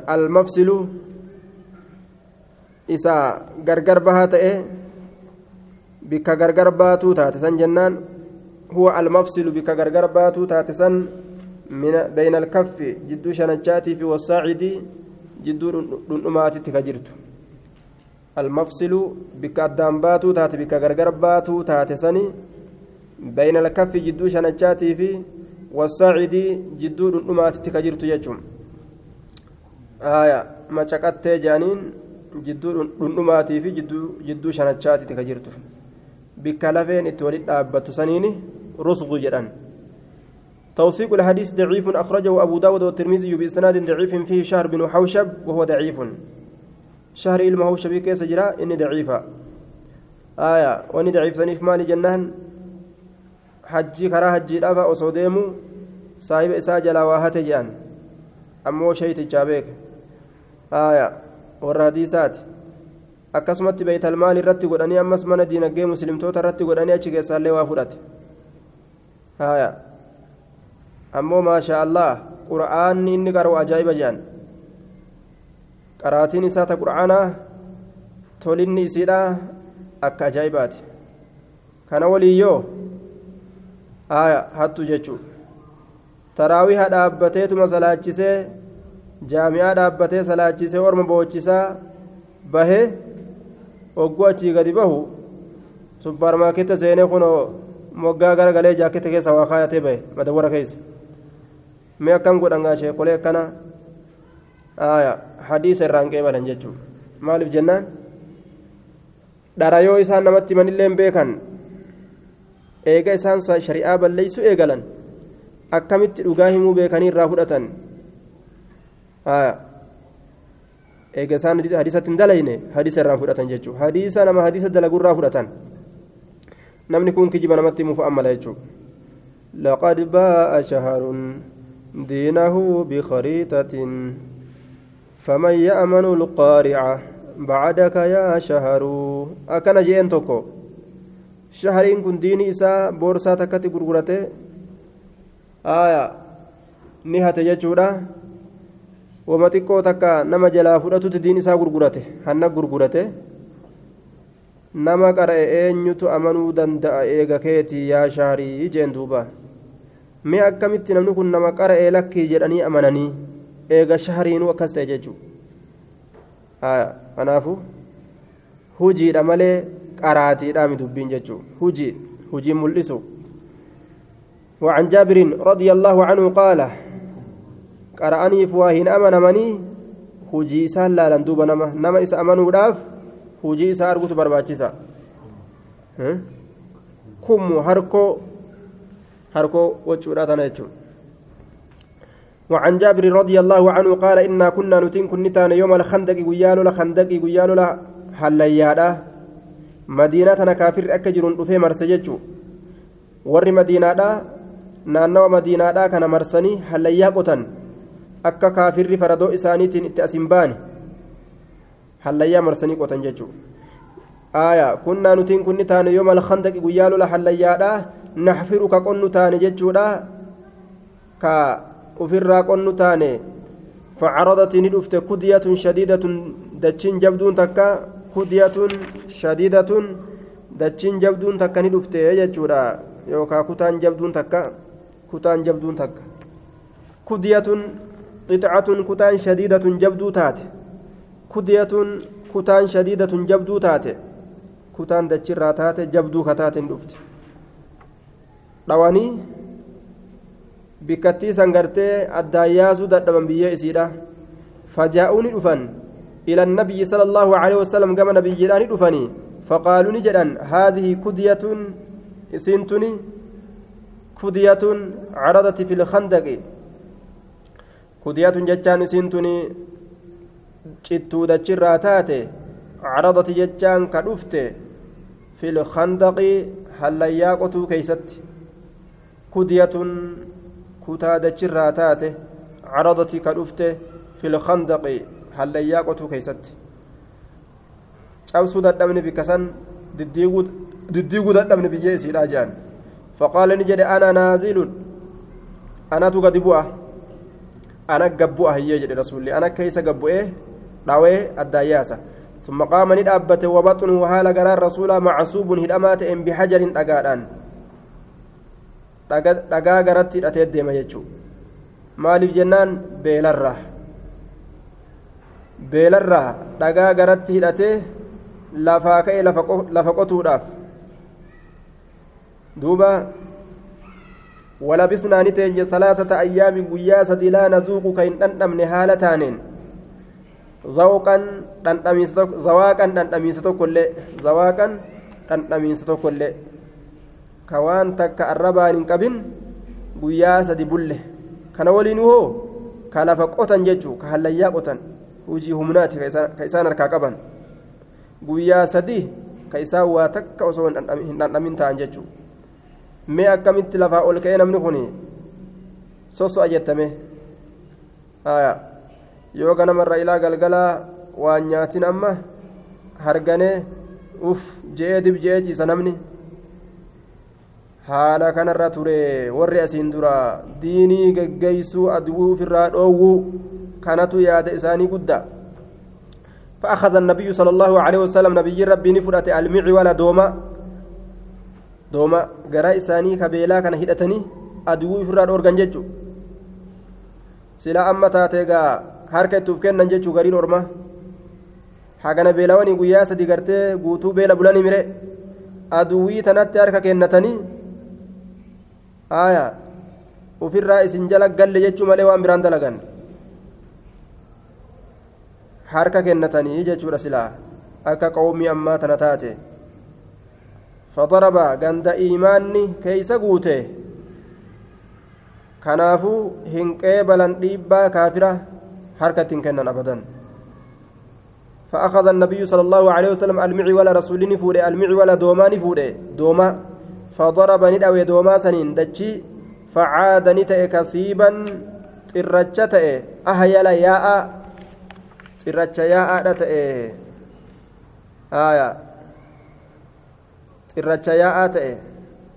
المفصل إذا غرغر بها بك غرغر باتو تاتسن جنان هو المفصل بك غرغر باتو تاتسن من بين الكف جدو شنجاتي في والساعد جدو دنماتي تكجرت المفصل بك أدام باتو تات بك غرغر باتو تاتسني بين الكف جدو شنجاتي في والساعد جدو دنماتي تكجرت يجم آية ما شكت جانين جدو دنماتي في جدو جدو تكجرت. bikka lafeen itti walit dhaabbattu saniini rusgu jedhan توثيق الحديث ضعيف أخرجه أبو داود والترمذي بإسناد ضعيف فيه شهر بن حوشب وهو ضعيف. شهر إلما حوشب كيس جرا إني ضعيفة. آية وإني ضعيف سنيف مالي جنان. hajjii karaa hajjiidhaaf osoo deemu saahiba isaa jalaa waa hate jedhan ammoo sheeytichaa beeka haaya warra hadiisaati. Akkasumatti beeytalmaal irratti godhanii ammas mana diinagdee muslimtoota irratti godhanii achi keessaallee waa fudhate. Haaya ammoo maashaa allah qura'aanni inni qara'u ajaa'iba jedhan qaraatiin isaa ta qura'aanaa tolinni isiidhaa akka ajaa'ibaati. Kana waliiyyoo haya hattu jechuu. Taraawiha dhaabbateetuma salaachisee jaami'aa dhaabbatee salaachisee orma boochisaa bahee hogguu achii gadi bahu supparmaarkeetta seenee kun moggaa garagalee jaaketta keessa waa kaayatee bahe madawwara keessa. Mee akkam godhan gaashee qolee akkana hadiisa irraan qeebalan jechuun. Maaliif jennaan? Dhara yoo isaan namatti himanillee beekan eega isaan shari'aa balleeysu eegalan akkamitti dhugaa himuu beekanii irraa fudhatan eega isaan hadiisatti hin dalayne hadiisa irraan fudhatan jechuudha hadiisa nama hadiisa dalagurraa fudhatan namni kun kijiba namatti himuuf ammala jechuudha لقد باء شهر دينه بخريطة فمن يأمن القارعة بعدك يا شهر أكن جين توكو shahariin kun diini isaa boorsaa takkatti gurgurate. Aya ni hate jechuudha. Wama xiqqoo takka nama jalaa fudhatutti diin isaa gurgurate. Hanna gurgurate. Nama qara'e eenyutu amanuu danda'a? Eega keetii yaa shaharii jeen duuba. Mee akkamitti namni kun nama qara'ee lakkii jedhanii amananii? Eega shahariinuu akkas ta'e jechuudha kanaafu? Hujiidha malee qaraatiidhaami dubbiin jechuun. Hujii hujii mul'isu. وعن جابر رضي الله عنه قال قرأني فواهن أمن مني هجي سهل لا لندوب نما نما إس أمنوا داف هجي سهر قلت برباچيسا كم هركو هركو وجورات نجم وعن جابر رضي الله عنه قال إنا كنا نتين كنتان يوم الخندق ويالو لخندق ويالو لحليادا madiinaa tana kaafirri akka jiruun dhufee marse jechuun warri madiinaadhaa naannawa madiinaadhaa kana marsanii hallayyaa qotan akka kaafirri faradoo isaaniitiin itti asin baane hallayyaa marsanii qotan jechuun aayaa kunnaa nutiin kunni taane yoo mal khandaqi guyyaa lola hallayyaadhaa naxfiru ka qonnu taane jechuudha ka ofirraa qonnu taane فعرضت ندفت كدية شديدة دتشين جبدون تكا kudiyatun shadiidatun dachiin jabduun takka ni dhufte jechuudha yookaan kutaan jabduun takka kutaan jabduun takka kudiyatun qixacatun kutaan shadiidatun jabduu taate kudiyatun kutaan shadiidatun jabduu taate kutaan dachirraa taate jabduu kataate ni dhufte dhawanii bikkattii sangartee addaan yaasuu dadhaban biyyee isiidha fajaa'uu ni dhufan إلى النبي صلى الله عليه وسلم كما نبي جيراني دفني فقالوا نجدا هذه كدية سنتني كدية عرضت في الخندق كدية جتان سنتني jechaan ka dhufte fil khandaqi hallayyaa qotuu keeysatti kudiyatun kutaa dachirraa taate caradati ka dhufte fil khandaqi hallayyaa qotuu keeysatti cabsuu dadhabne bikka san diddiiguu dadhabne biyyee isiidhaa jedhan faqaala ni jedhe ana naazilun anatu gadi bu'a ana gabbu'a hiyyee jedhe rasuulli ana keeysa gabbu'ee dhawee addaan yaasa ثم قام ندابته وبطنه حال غرار رسولا معصوب هدمات ام بحجر دغادان dhagaa garatti hidhatee deema jechuun maaliif jennaan beelarraa beelarraa dhagaa garatti hidhatee lafaa ka'e lafa qotuudhaaf. Duuba ولبسنا نتنج ثلاثة أيام قيا سدي لا نذوق كين دندمن حالة تانين ذوقا دندميس ذواقا دندميس كل ذواقا دندميس كل كوان تك الربان قبن قيا سدي بله كان ولين هو كلف قوتن ججو كهليا قوتن hujii humnaati ka isaan harkaa qaban guyyaa sadii ka isaan waa takka osoo hin dhandhamin ta'an jechuudha mee akkamitti lafaa ol ka'ee namni kun soso'a jettame yoo ganamarra ilaa galgalaa waan nyaatin amma harganee uf je'ee dib je'ee ciisa namni haala kanarra ture warri asiin dura diinii geggeeysuu aduu ofirraa dhoowwuu kanatu yaada isaanii guddaa فأخذ النبي صلى الله عليه وسلم نبي ربي نفرة المعي ولا دوما دوما قراء إساني كبيلا كان هدتني أدوي فراد أورغان ججو سلا أما تاتيغا harka itti uf kennan jechuu gariin orma hagana beelawanii guyyaa sadi gartee guutuu beela bulanii mire aduwwii tanatti harka kennatanii aya ufirraa isin jala galle jechuu malee waan biraan dalagan harka kennatanii jechuudha silaa akka qawmii ammaa tana taate fadaraba ganda iimaanni keeysa guute kanaafuu hin qeebalan dhiibbaa kaafira harka ittiin kennan abadan فأخذ النبي صلى الله عليه وسلم المعي ولا رسول نفوده المعي ولا دوما فضرب ندعو دوما سنين دجي فعاد نتأ كثيبا ترجة أهيل ياء ترجة ياء نتأ آية ترجة ياء تأ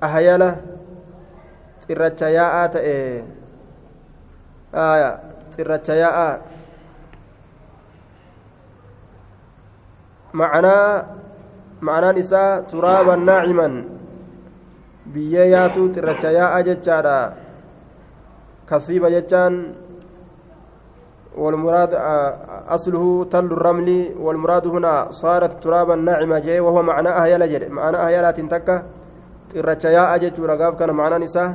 أهيل ترجة ياء تأ آية ترجة ياء معناه معنaan isaa turaaban naaciman biyyee yaatu xirracha yaa'a jechaadha kasiiba jechaan والمراد أصله تل الرمل والمراد هنا صارت ترابا ناعمة جاي وهو معنى أهيلا جري معنى أهيلا تنتكا ترچا يا أجت رغاف كان معنى نساء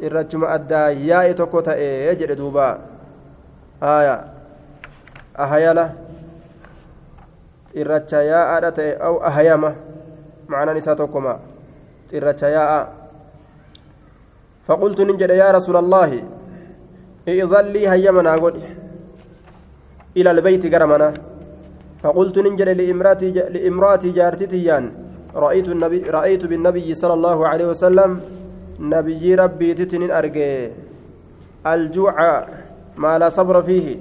ترچما أدى يا إتوكو تأي جري دوبا. آية. أهيلا xirracha yaa'aadha ta'e aw ahayama ma'anaan isaa tokkoma xirracha yaa'a فقلت ننجد يا رسول الله إذن لي هيمنا قل إلى البيت قرمنا فقلت ننجد لإمراتي, لإمراتي جارتتيان رأيت, النبي رأيت بالنبي صلى الله عليه وسلم نبي ربي تتن أرجي الجوع ما لا صبر فيه.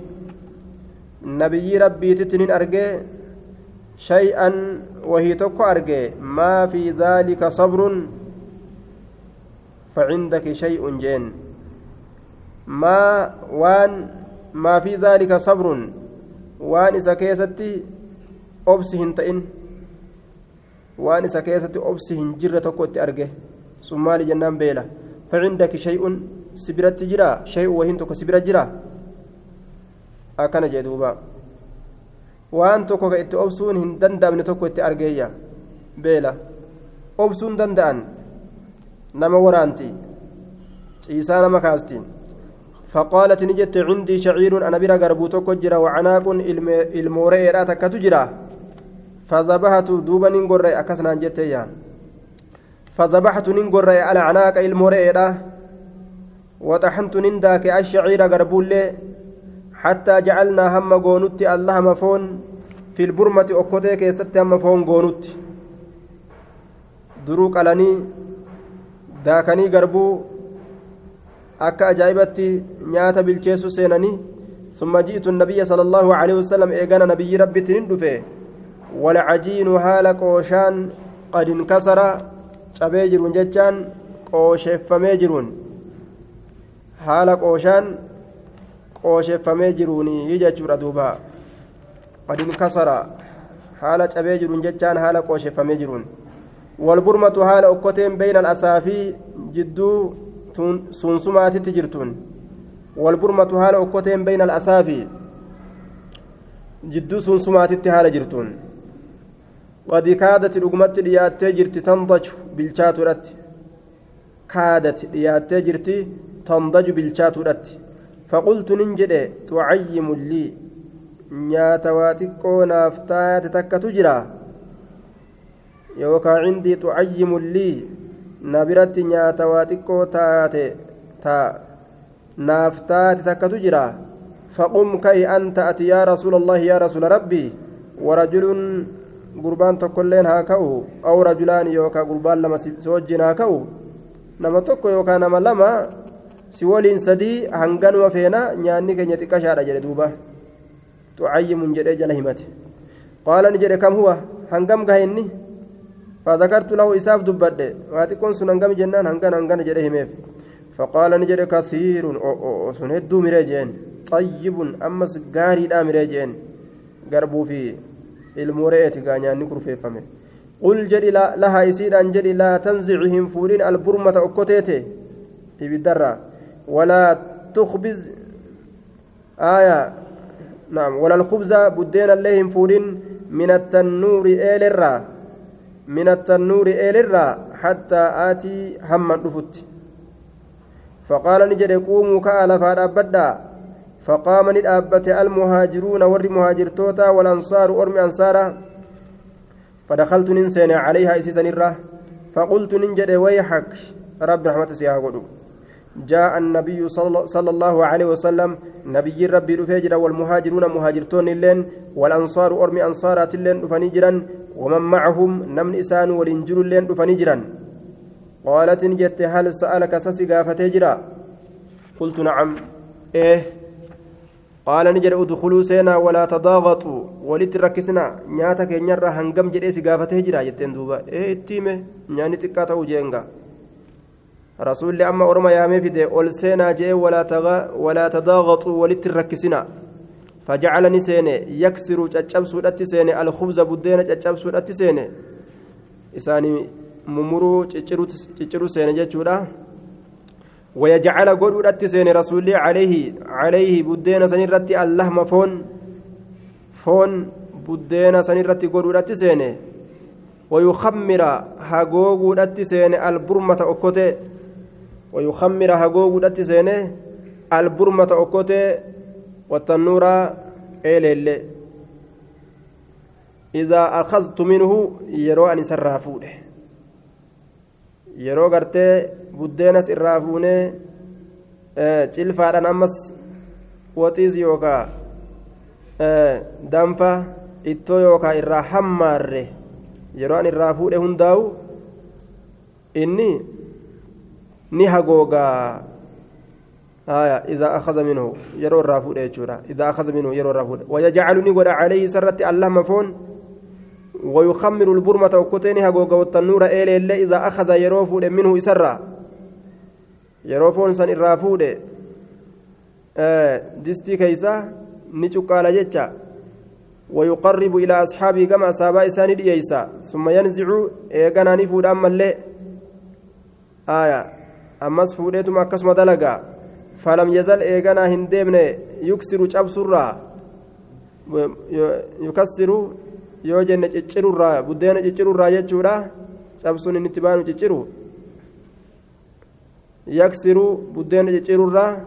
نبي ربي تتن أرجي شيئا وهي تكو أرجي ما في ذلك صبر. فعندك شيء جين ما وان ما في ذلك صبر. وان إذا كيستي أبسهن تئن وان إذا كيستي أبسهن جرة تكو أرجي ثم جنان بيلا. فعندك شيء سبرت جرا. شيء وهن تكو سبرت جرا. أكن جدوبا. waan tokko ka itti obsuun hin danda'amne tokko itti argeeyya beela obsuun danda'an nama waraanti ciisaa nama kaasti فقالت نجت عندي شعير أنا برا قربو تكو جرا وعناق إلموري را تكتو جرا. فذبحت دوبا ننقر أكسنا جت فذبحت ننقر على عناق إلموري وطحنت ننداك الشعير قربو حتى جعلنا هم غونوتي الله مفون. في البرمة أكوتي كيست هم فون duruu qalanii daakanii garbuu akka ajaa'ibatti nyaata bilcheessu seenanii ثم جئت النبي صلى الله عليه وسلم إيقانا نبي ربي تنين دفه والعجين هال قوشان قد انكسر شبيجر جتان قوشف ميجرون هال قوشان qoosheffamee jiruuni jechuudha duuba qadin kasara haala cabee jiruun jechaan haala qoosheffamee jiruun walburmatu haala okkoteen beyna alasaafii jidduu suunsumaatitti jirtuun walburmatu haala okkoteen beyna alasaafii jidduu suunsumaatitti haala jirtuun qadi kaadati dhugumatti dhiyaattee jirti tandaju bilchaatuudhatti kaadati dhiyaattee jirti tandaju bilchaatuudhatti فقلت ننجد تعيم لي nyaata waa xiqqoo naaf taate takka tu jira yookaan cindii tucayyimu lii na biratti nyaata waa xiqqoo taate ta naaf taate takkatu jira faqum ka'i anta ati yaa rasuula allahi yaa rasuula rabbii warajulun gurbaan tokkolleen haa ka'u aw rajulaan yookaan gurbaan lama si wajjin haa ka'u nama tokko yookaan nama lama si waliin sadii hanganuma feena nyaanni keenya xiqqashaadha jedhe duuba tucayyimun jedhee jala himate qaala jedhe kam huwa hangam gahe فذكرت له إساف دبده واتكون سنن قم جنان هنغن هنغن جده هميف فقال نجد كثير. سنهدو مريجين طيب أمس غاري دا مريجين غربو في الموريت غانيا نكر في فمه. قل لا لها يسير أن جدي لا تنزعهم فولين البرمة أكوتيتي. بالدرة ولا تخبز آية. نعم. ولا الخبز بدين اللهم فولين من التنور إيل الرّ من التنور إلرا حتى آتي هم رفت. فقال نجد قوموا كألا فأبدا فقام ندابت المهاجرون ور مهاجرتوتا والأنصار أرمي أنصارا. فدخلت ننسين عليها إسيسا نرة فقلت ننجد ويحك. رب رحمة سيها جاء النبي صلى الله عليه وسلم نبي ربي رفيجر والمهاجرون مهاجرتون اللين والأنصار أرمي أنصارات اللين رفنيجرا ومن معهم نمن إسان ولنجر اللين رفنيجرا قالت جت هل سألك سسي قافته جرا؟ قلت نعم. إيه؟ قال نجر ادخلوا سينا ولا تضاغطوا ولت ركسنا نياتك نيرا هنغم جدي سي قافته جرا جتين دوبا. إيه اتيمة نياني تكاتا وجينغا رسول أما أرما يامي فيدي أول سينا جي ولا تغا ولا تضاغطوا ولت ركسنا فجعلني سيني يكسر تشابسو دتي سيني الخبز بدينا تشابسو دتي سيني. إساني ممرو تشيرو سيني جتشودا ويجعل قول دتي سيني رسولي عليه عليه بدينا سنيرتي اللهم فون. فون بدينا سنيرتي قول دتي سيني. ويخمر هاغوغو دتي سيني البرمة أكوتي. ويخمر هاغوغو دتي سيني البرمة أكوتي والتنور إلل إذا أخذت منه يرو أن سرافوده yeroo gartee buddeenas irraa fuunee cilfaadhaan ammas waxiis yookaa danfa ittoo yookaa irraa hammaarre yeroo an irraa fuudhe hundaa'u inni ni hagoogaa آية إذا أخذ منه يرو الرافود إذا أخذ منه يرو الرافود. ويجعلني قد عليه سرت اللهم فون. ويخمر البرمة وكتين هقوق والتنور إلي اللي إذا أخذ يروفود منه إسرا يروفون سن الرافود. آه دستي كيسا نشك على جتة ويقرب إلى أصحابه كما أصحاب إسان ديسا ثم ينزع إيقنا نفود أما اللي. آية. ammas fuudheetuma akkasuma dalagaa falam yazal eeganaa hin deemne yuksiru cabsurraa yukassiru yoo jenne ciccirurraa buddeena ciccirurraa jechuudha. Cabsuun inni itti baanu cicciru. Yaksiru buddeena ciccirurraa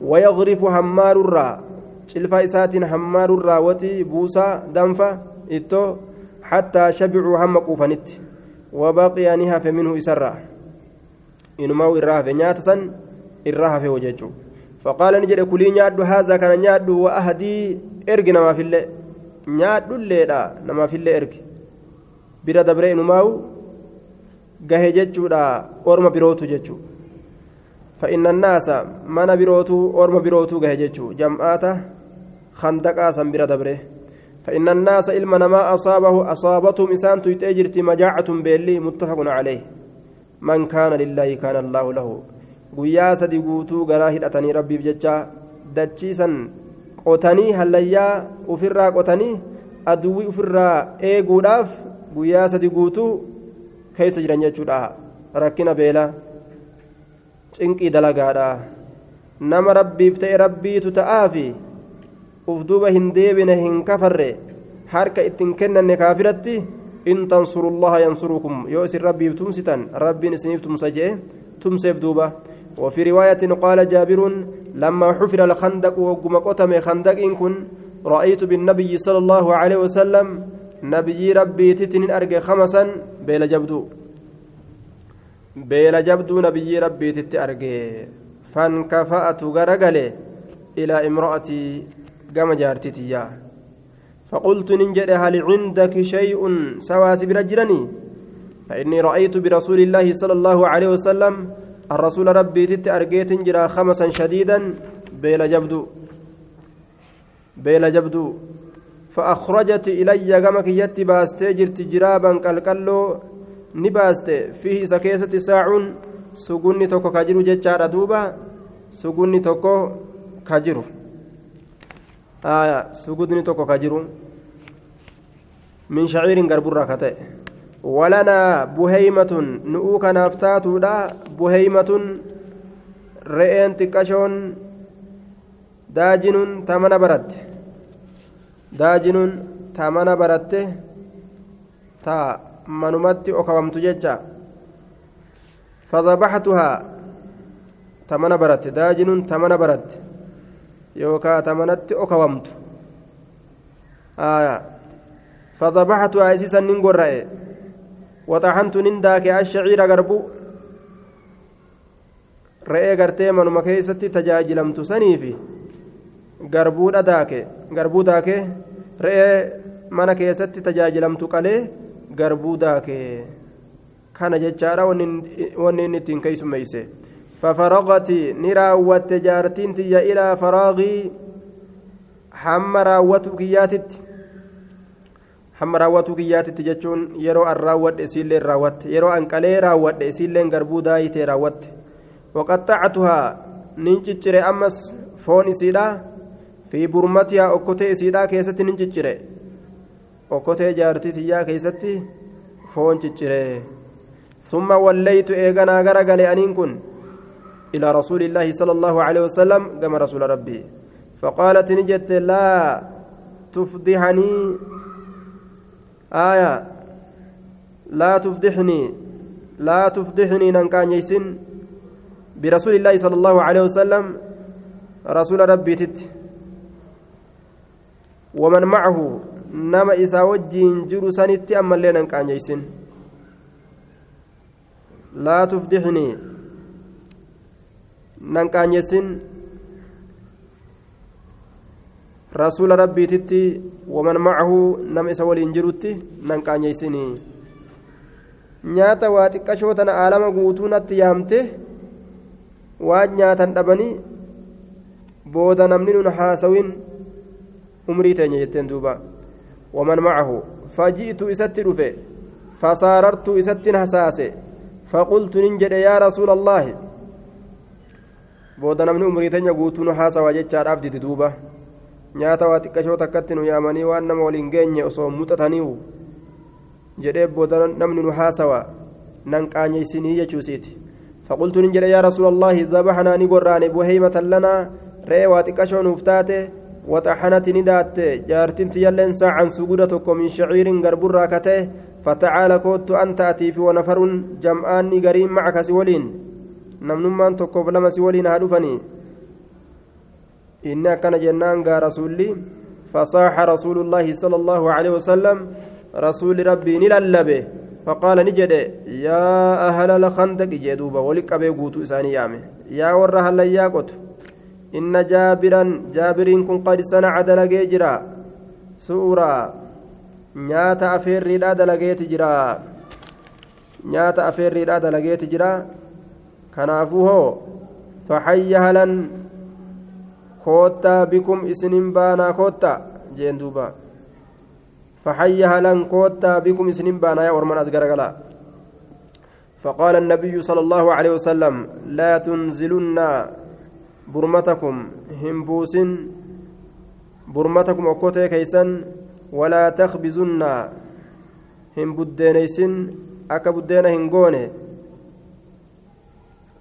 wayagrifu hammaarurraa cilfa isaatiin hammaarurraa watii buusaa danfa ittoo hattaa shabicuu hamma quufanitti. Wabaqiya ni hafe minhu isarraa. Inumaa'u irraa hafe nyaata san irraa hafe hojjechuu faqaala ni jedhe kulii nyaadhu haazaa kana nyaadhu wa ahadii ergi namaafillee nyaadhulleedha namaafillee ergi bira dabre inumaa'u gahe jechuudha orma birootu jechuu فإن الناس من بروتو أورم بروتو جهجتشو جمعاته خندقا سنبرة دبره فإن الناس إلما ما أصابه أصابتهم إسان تيتجرت مجاعة بيلي متفق عليه man kaana lillaahi kaana allaahu lahu. Guyyaa sadi guutuu garaa hidhatanii rabbiif jecha dachiisan qotanii hallayyaa ufirraa qotanii aduwwii ufirraa eeguudhaaf guyyaa sadi guutuu keessa jiran jechuudha. Rakkina beela cinqii dalagaadha. Nama rabbiif ta'e rabbiitu ta'aafi uf duuba hin deebine hin kafarre. Harka ittiin kennanne kaafiratti in tansurullaha yansurukum yoo isin rabbiif tumsitan rabbiin isiniif tumsa jee tumseef duuba وفي رواية قال جابر لما حفر الخندق وقم قتم خندق كن رأيت بالنبي صلى الله عليه وسلم نبي ربي تتن أرجع خمسا. بيل جبدو. بيل جبدو نبي ربي تت أرجع فانكفأت غرقلي إلى امرأتي قام جارتتي فقلت ننجد هل عندك شيء سواس برجلني فإني رأيت برسول الله صلى الله عليه وسلم الرسول ربي تت أرجيت جرا خمسا شديدا بيل جبدو. بيل جبدو. فأخرجت إلي قمك يتي باستي جرت جرابا قلقلو نباست فيه سكيسة ساع سقني توكو كجرو جتشار دوبا سقني توكو كجرو آية سقني توكو كجرو من شعير قربرة كتئ ولنا بهيمة نؤوك نافتاتو لا بهيمة رئين تكشون داجن تمن برت داجن تمن برت تا منمت أكومت ججا فذبحتها تمن برت داجن تمن برت يوكا تمنت أكومت آية فذبحتها أسيسا ننقر وطحنت ننداك الشعير غربو re'ee gartee manuma keessatti tajaajilamtu saniifi garbuudha daake garbuu daake re'ee mana keessatti tajaajilamtu qalee garbuu daake kana jechaadha wanni inni ittiin keeysummeeyse fafaraqati ni raawwatte jaartiin tiyya ilaa faraaqii hamma raawwatu kiyyaatitti hamma raawwatu kiyyaatitti jechuun yeroo an raawwadhe isiilleen raawwatte yeroo an qalee raawwadhe isiilleen garbuu daayitee raawwatte waqaxxactuhaa nin ciccire ammas foon isiidha fi burmatihaa okkotee isiidha keessatti nin ciccire okkotee jaartii tiyyaa keessatti foon ciccire ثم وليت إيغانا غرغلي أنين كن إلى رسول الله صلى الله عليه وسلم كما رسول ربي فقالت نجت لا تفضحني آية لا تفضحني لا تفضحني ننكان يسن برسول الله صلى الله عليه وسلم رسول ربي تت ومن معه نما إسا وجين جرو سنت أما اللي ننكان يسن لا تفضحني ننكان يسن رسول ربي تتي ومن معه نم إسا ولين جروتي ننكان يسني nyaata waa xiqqashoo tana aalama guutuu natti yaamte waan nyaatan dhabanii booda namni nun haasawin umrii teenya jetteen duuba waman macahu faji'tu isatti dhufe fasaarartu isattin hasaase faqultu nin jedhe yaa rasuula allaahi booda namni umrii teenya guutuu nu haasawaa jechaadhaaf didi duuba nyaata waa xiqqashoo takkatti nu yaamanii waan nama waliin geenye osoo muxataniiwu jedhee booda namni nu haasawa nan qaanyeysinii jechuusiiti فقلت نجد يا رسول الله ذبحنا نقران بهيمة لنا رأي واتكشون وفتاته وطحنت ندات جارتين تيلن ساعا سجودتكم من شعير قرب راكته فتعال كوت أن تأتي في ونفر جمعان قريم معك سولين نمنمان تكوف لما سولين هدفني إنا كان جنان رسولي فصاح رسول الله صلى الله عليه وسلم رسول ربي نللبه فقال نجد يا أهل الخندق جدوبا ولك أبي قوتو إساني يامي يا ورها اللياقت إن جابرا جابرين كن قد صنع دلقي جرا سورة نياتا أفيري لا دلقيت جرا أفيري لا دلقيت جرا كنافوه فحي هلا كوتا بكم بانا كوتا جين دوبا فحي هلن كوتا بكم سنين بانا يا أرمان أزغرغلا فقال النبي صلى الله عليه وسلم لا تنزلن برمتكم همبوس برمتكم أكوتي كيسن ولا تخبزن هم بدينيسن أكا هنغوني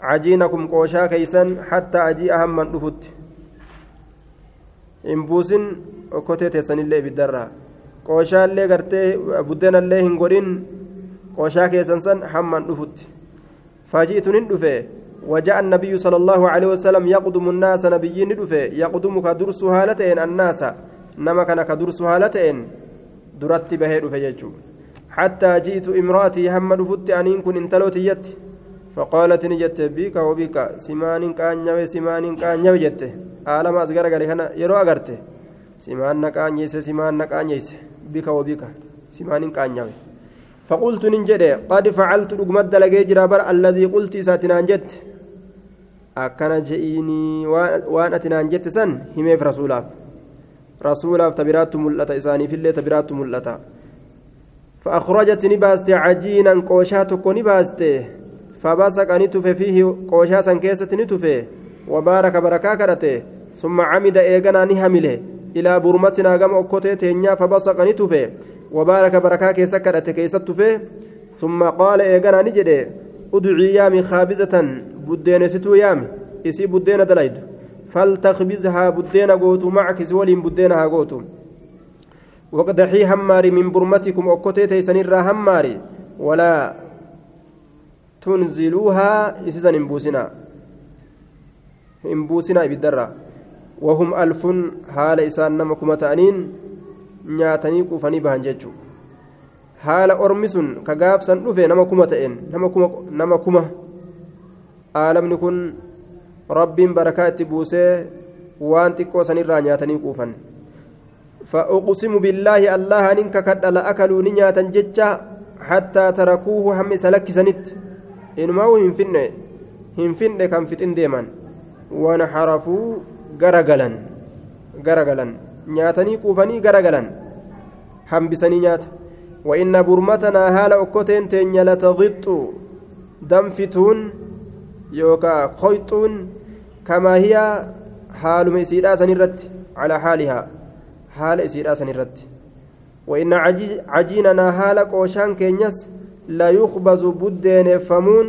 عجينكم قوشا كيسن حتى أجي أهم من رفت همبوس أكوتي تيسن اللي بالدرة qooshaallee gartee buddeenallee hin godhin qooshaa keessan san hamman dhufutti. Faji'tu nin dhufe. وجاء النبي صلى الله عليه وسلم يقدم الناس نبيين دفه يقدم كدرس هالتين الناس نما كان كدرس هالتين درت به دفه حتى جئت امراتي هم دفت أن كن انتلوت يت فقالت نجت بك وبك سمان كان يوي سمان كان يوي جت. عالم أصغر قال هنا يرو أغرته سمان نقانيس سمان نقانيس بك وبك سمان كانيوي فقلت ننجد. قد فعلت رقمت لقي جرابر الذي قلت ساتنان جت أكن جئيني وأن أتنان جت سن هميف رسولاف. رسولاف تبرات ملتا إساني في الليل تبرات ملتا. فأخرجت نباست عجينا قوشاتك نباست فباسك أن تفي فيه قوشاسا كيسة نتفي وبارك بركا كرته ثم عمد إيغانا نهمله إلى برمتنا قام أكوتي تينيا فبصق نتفه وبارك بركاك سكرت كيست تفه ثم قال إيقنا نجد ادعي يامي خابزة بدين ستو يامي إسي بدين دليد فلتخبزها بدين قوتو معك سولين بدينها قوتو وقدحي هماري من برمتكم أكوتي تيسنيرا هماري ولا تنزلوها إسيزا إنبوسنا إنبوسنا بالدرة وهم ألف حال إسان نما كما تأنين nyaatanii quufanii bahan jechuun haala ormi sun ka gaafsan dhufe nama kuma ta'een nama kuma aalamni kun rabbiin barakaa itti buusee waan xiqqoo sanirraa nyaatanii quufan فأقسم بالله الله إنك كد لأكلوا نياتا جتشا حتى تركوه هم سلك سنت إنما هو هنفنه هنفنه كان فتن ديما ونحرفوا غرغلا غرغلا نياتني كوفني غرغلا هم بسني نيات وإن برمتنا هال أكوتين تنيا لتغط دنفتون يوكا خويتون كما هي حال مسيرا سنرت على حالها حال إسيرا سنرت وإن عجيننا هال قوشان كينيس لا يخبز بدين فمون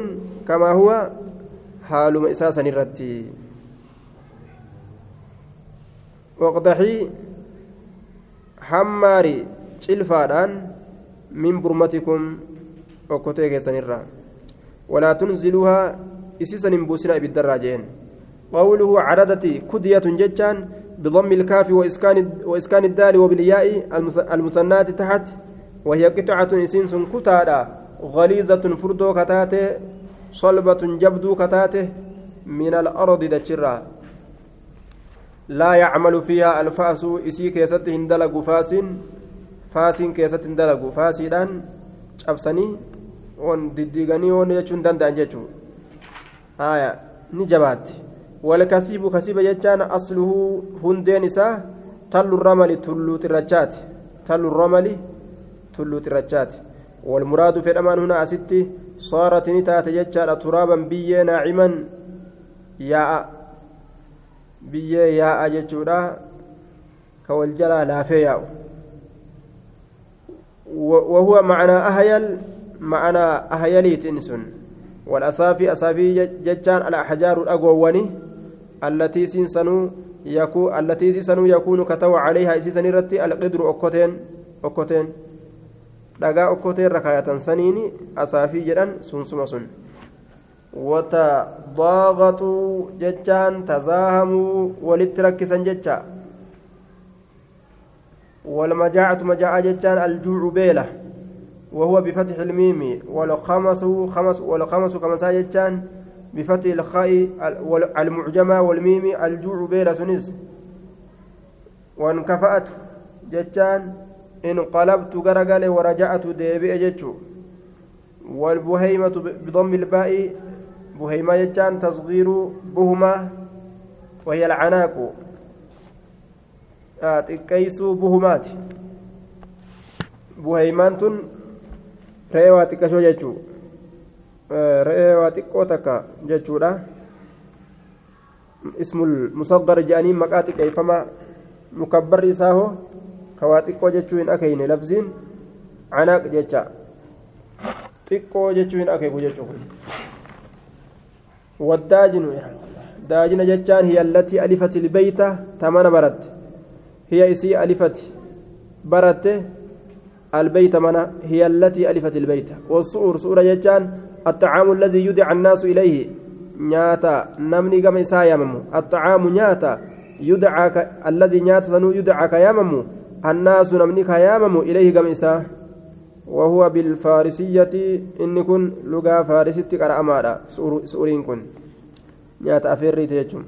كما هو حال مسيرا سنرت وقدحي حماري cilfaadhaan min burmatikum okkotee keessanirraa walaa tunziluuhaa isiisan hin buusina ibiddarraa jeen qawluhu caradati kudiyatun jechaan بضم الكاف وإسكان وإسكان الدال وبالياء المثنات تحت وهي قطعة إسنس كتادا غليظة فردو كتاته صلبة جبدو كتاته من الأرض دجرا لا يعمل فيها الفاس إسي كيست هندلق فاس فاسين كيست هندلق فاسيدان cabsanii on diddiiganii on jechuun danda'an jechuun aya ni jabaatti walkasiibu kasiiba jechaan asluhu hundeen isaa tallu ramali tulluu xirrachaati tallu ramali tulluu xirrachaati والمراد في الأمان هنا أستي صارت نتات جتشا ترابا بيي ناعما. ياء بيي ياء جتشورا كوالجلا لا فياء وهو معنى أهيل معنى أهيليت إنسن والأصافي أصافي جتشان الأحجار الأقواني التي سنسنو يكون التي سنسنو يكون كتو عليها إسيسن رتي القدر أكوتين أكوتين. Dhagaa okkotee irra kaayatan saniini asaafii jedhan sunsuma sun. Watabaaqaxuu jechaan tazaahamuu walitti rakkisan jecha. والمجاعة مجاعة جتان الجوع بيلة وهو بفتح الميم والخمس خمس والخمس كمسا جتان بفتح الخاء المعجمة والميم الجوع بيلة سنز وانكفأت جتان انقلبت غرغل ورجعت ديبئ جتشو والبهيمة بضم الباء بهيمة جتان تصغير بهمة وهي العناق waa xiqqashoo jechuu re'ee waa xiqqoo takka jechuudha ismul musaddar jedhanii maqaa xiqqeeyfamaa mukabbarri isaa hoo hin akeyne labziin canaaq jecha. Xiqqoo jechuu hin akeeku jechuu والداجن داجن جتان هي التي ألفت البيت تمن برت هي إسي ألفت برت البيت منا هي التي ألفت البيت والصور صورة جتان الطعام الذي يدعى الناس إليه نياتا نمني كما يسايمم الطعام نياتا يدعى. الذي نياتا يدعى كيامم الناس نمني كيامم إليه كما يسا وهو بالفارسية إن كن لغا فارسيتي قرأ سورين كن. نياتا أفيري تيجم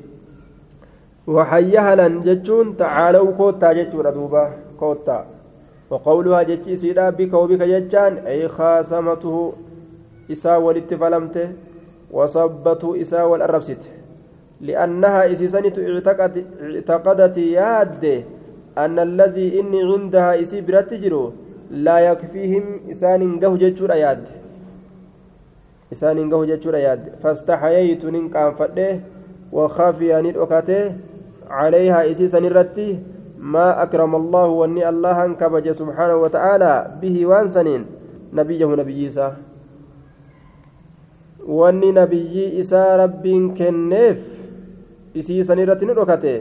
وحيهلا جتون تعالوا كوتا جتون دوبا كوتا. وقولها جتي سيدا بك وبك جتان أي خاصمته إسا والاتفلمته وصبته إسا والأربست لأنها اعتقد اعتقدت ياد أن الذي إني عندها إسي برتجرو لا يكفيهم إسان قه جتشور ياد إسان قه جتشور ياد فاستحييت ننقام فده وخافي أن عليها إسيسا نرتي ما أكرم الله وأني الله كبج سبحانه وتعالى به وانسنين نبيه نبي إيسى وأني نبي إيسى رب كنيف إسيسا نرتي نركته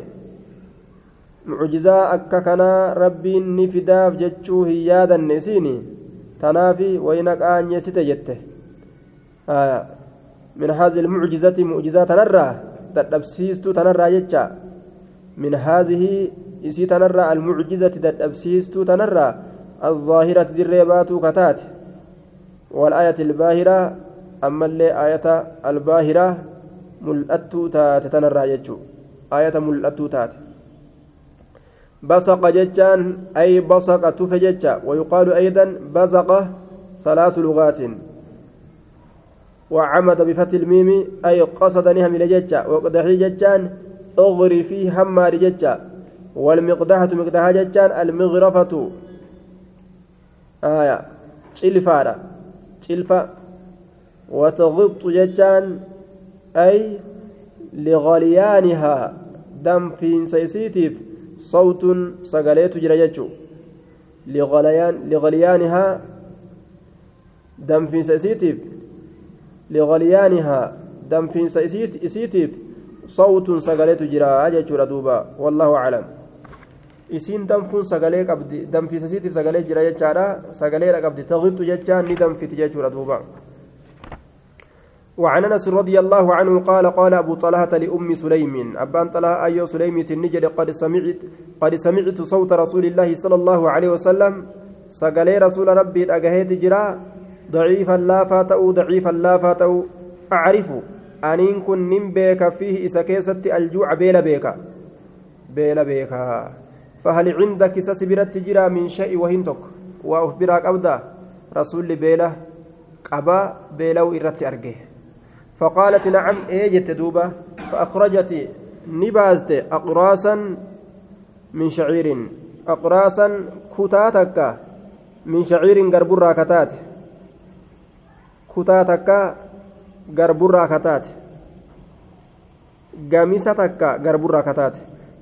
mucjizaa akka kanaa rabbiin ni fidaaf jechuu hin yaadanne isiini tanaafi wayna qaanyeessite jette min hazi ilmucjizati mucjizaa tanarraa dadhabsiistuu tanarraa jecha من هذه إسي تنرى المعجزة دبسيست تنرى الظاهرة الريبات كتات والآية الباهرة أما اللي آية الباهرة ملأت تات تنرى يجو آية ملأت تات بصق ججان أي بصق تفجج ويقال أيضا بزق ثلاث لغات. وعمد بفتح الميم أي قصد نهم لججة وقدحي ججان أغري فيه همار ججة والمقدحة مقدحة ججان المغرفة. آية شلفارة شلفة وتغط ججان أي لغليانها. دم في سيسيتيف. جرجتشو لغليان لغليانها دم في سيسيتيف لغليانها دم في سيسيتيف صوت سقليت جرا جتشو دوبا والله أعلم isiin danfuun sagalee qabdi danfisasiitiif sagalee jira jechaadha sagaleedha qabdi taqitu jechaan ni danfiti jechuudha duuba وعن أنس رضي الله عنه قال قال أبو طلحة لأم سليم أبان طلحة اي سليم تنجد قد سمعت قد سمعت صوت رسول الله صلى الله عليه وسلم. سقلي رسول ربي اجهيت جرا ضعيفا لا فاتو ضعيفا لا فاتو أعرف أنين كن نم بك فيه اسكيست الجوع بيلا بيكا بيلا بيكا فهل عندك سسبرت جرا من شيء وهنتك وأخبرك أبدا رسول بيلا قبا بيلو إرت أرجه فقالت نعم ايجت دوبة؟ فأخرجت نبازت أقراسا من شعير. أقراسا كتاتك من شعير قربرا كتات. كتاتك قربرا كتات. قميستك قربرا كتات.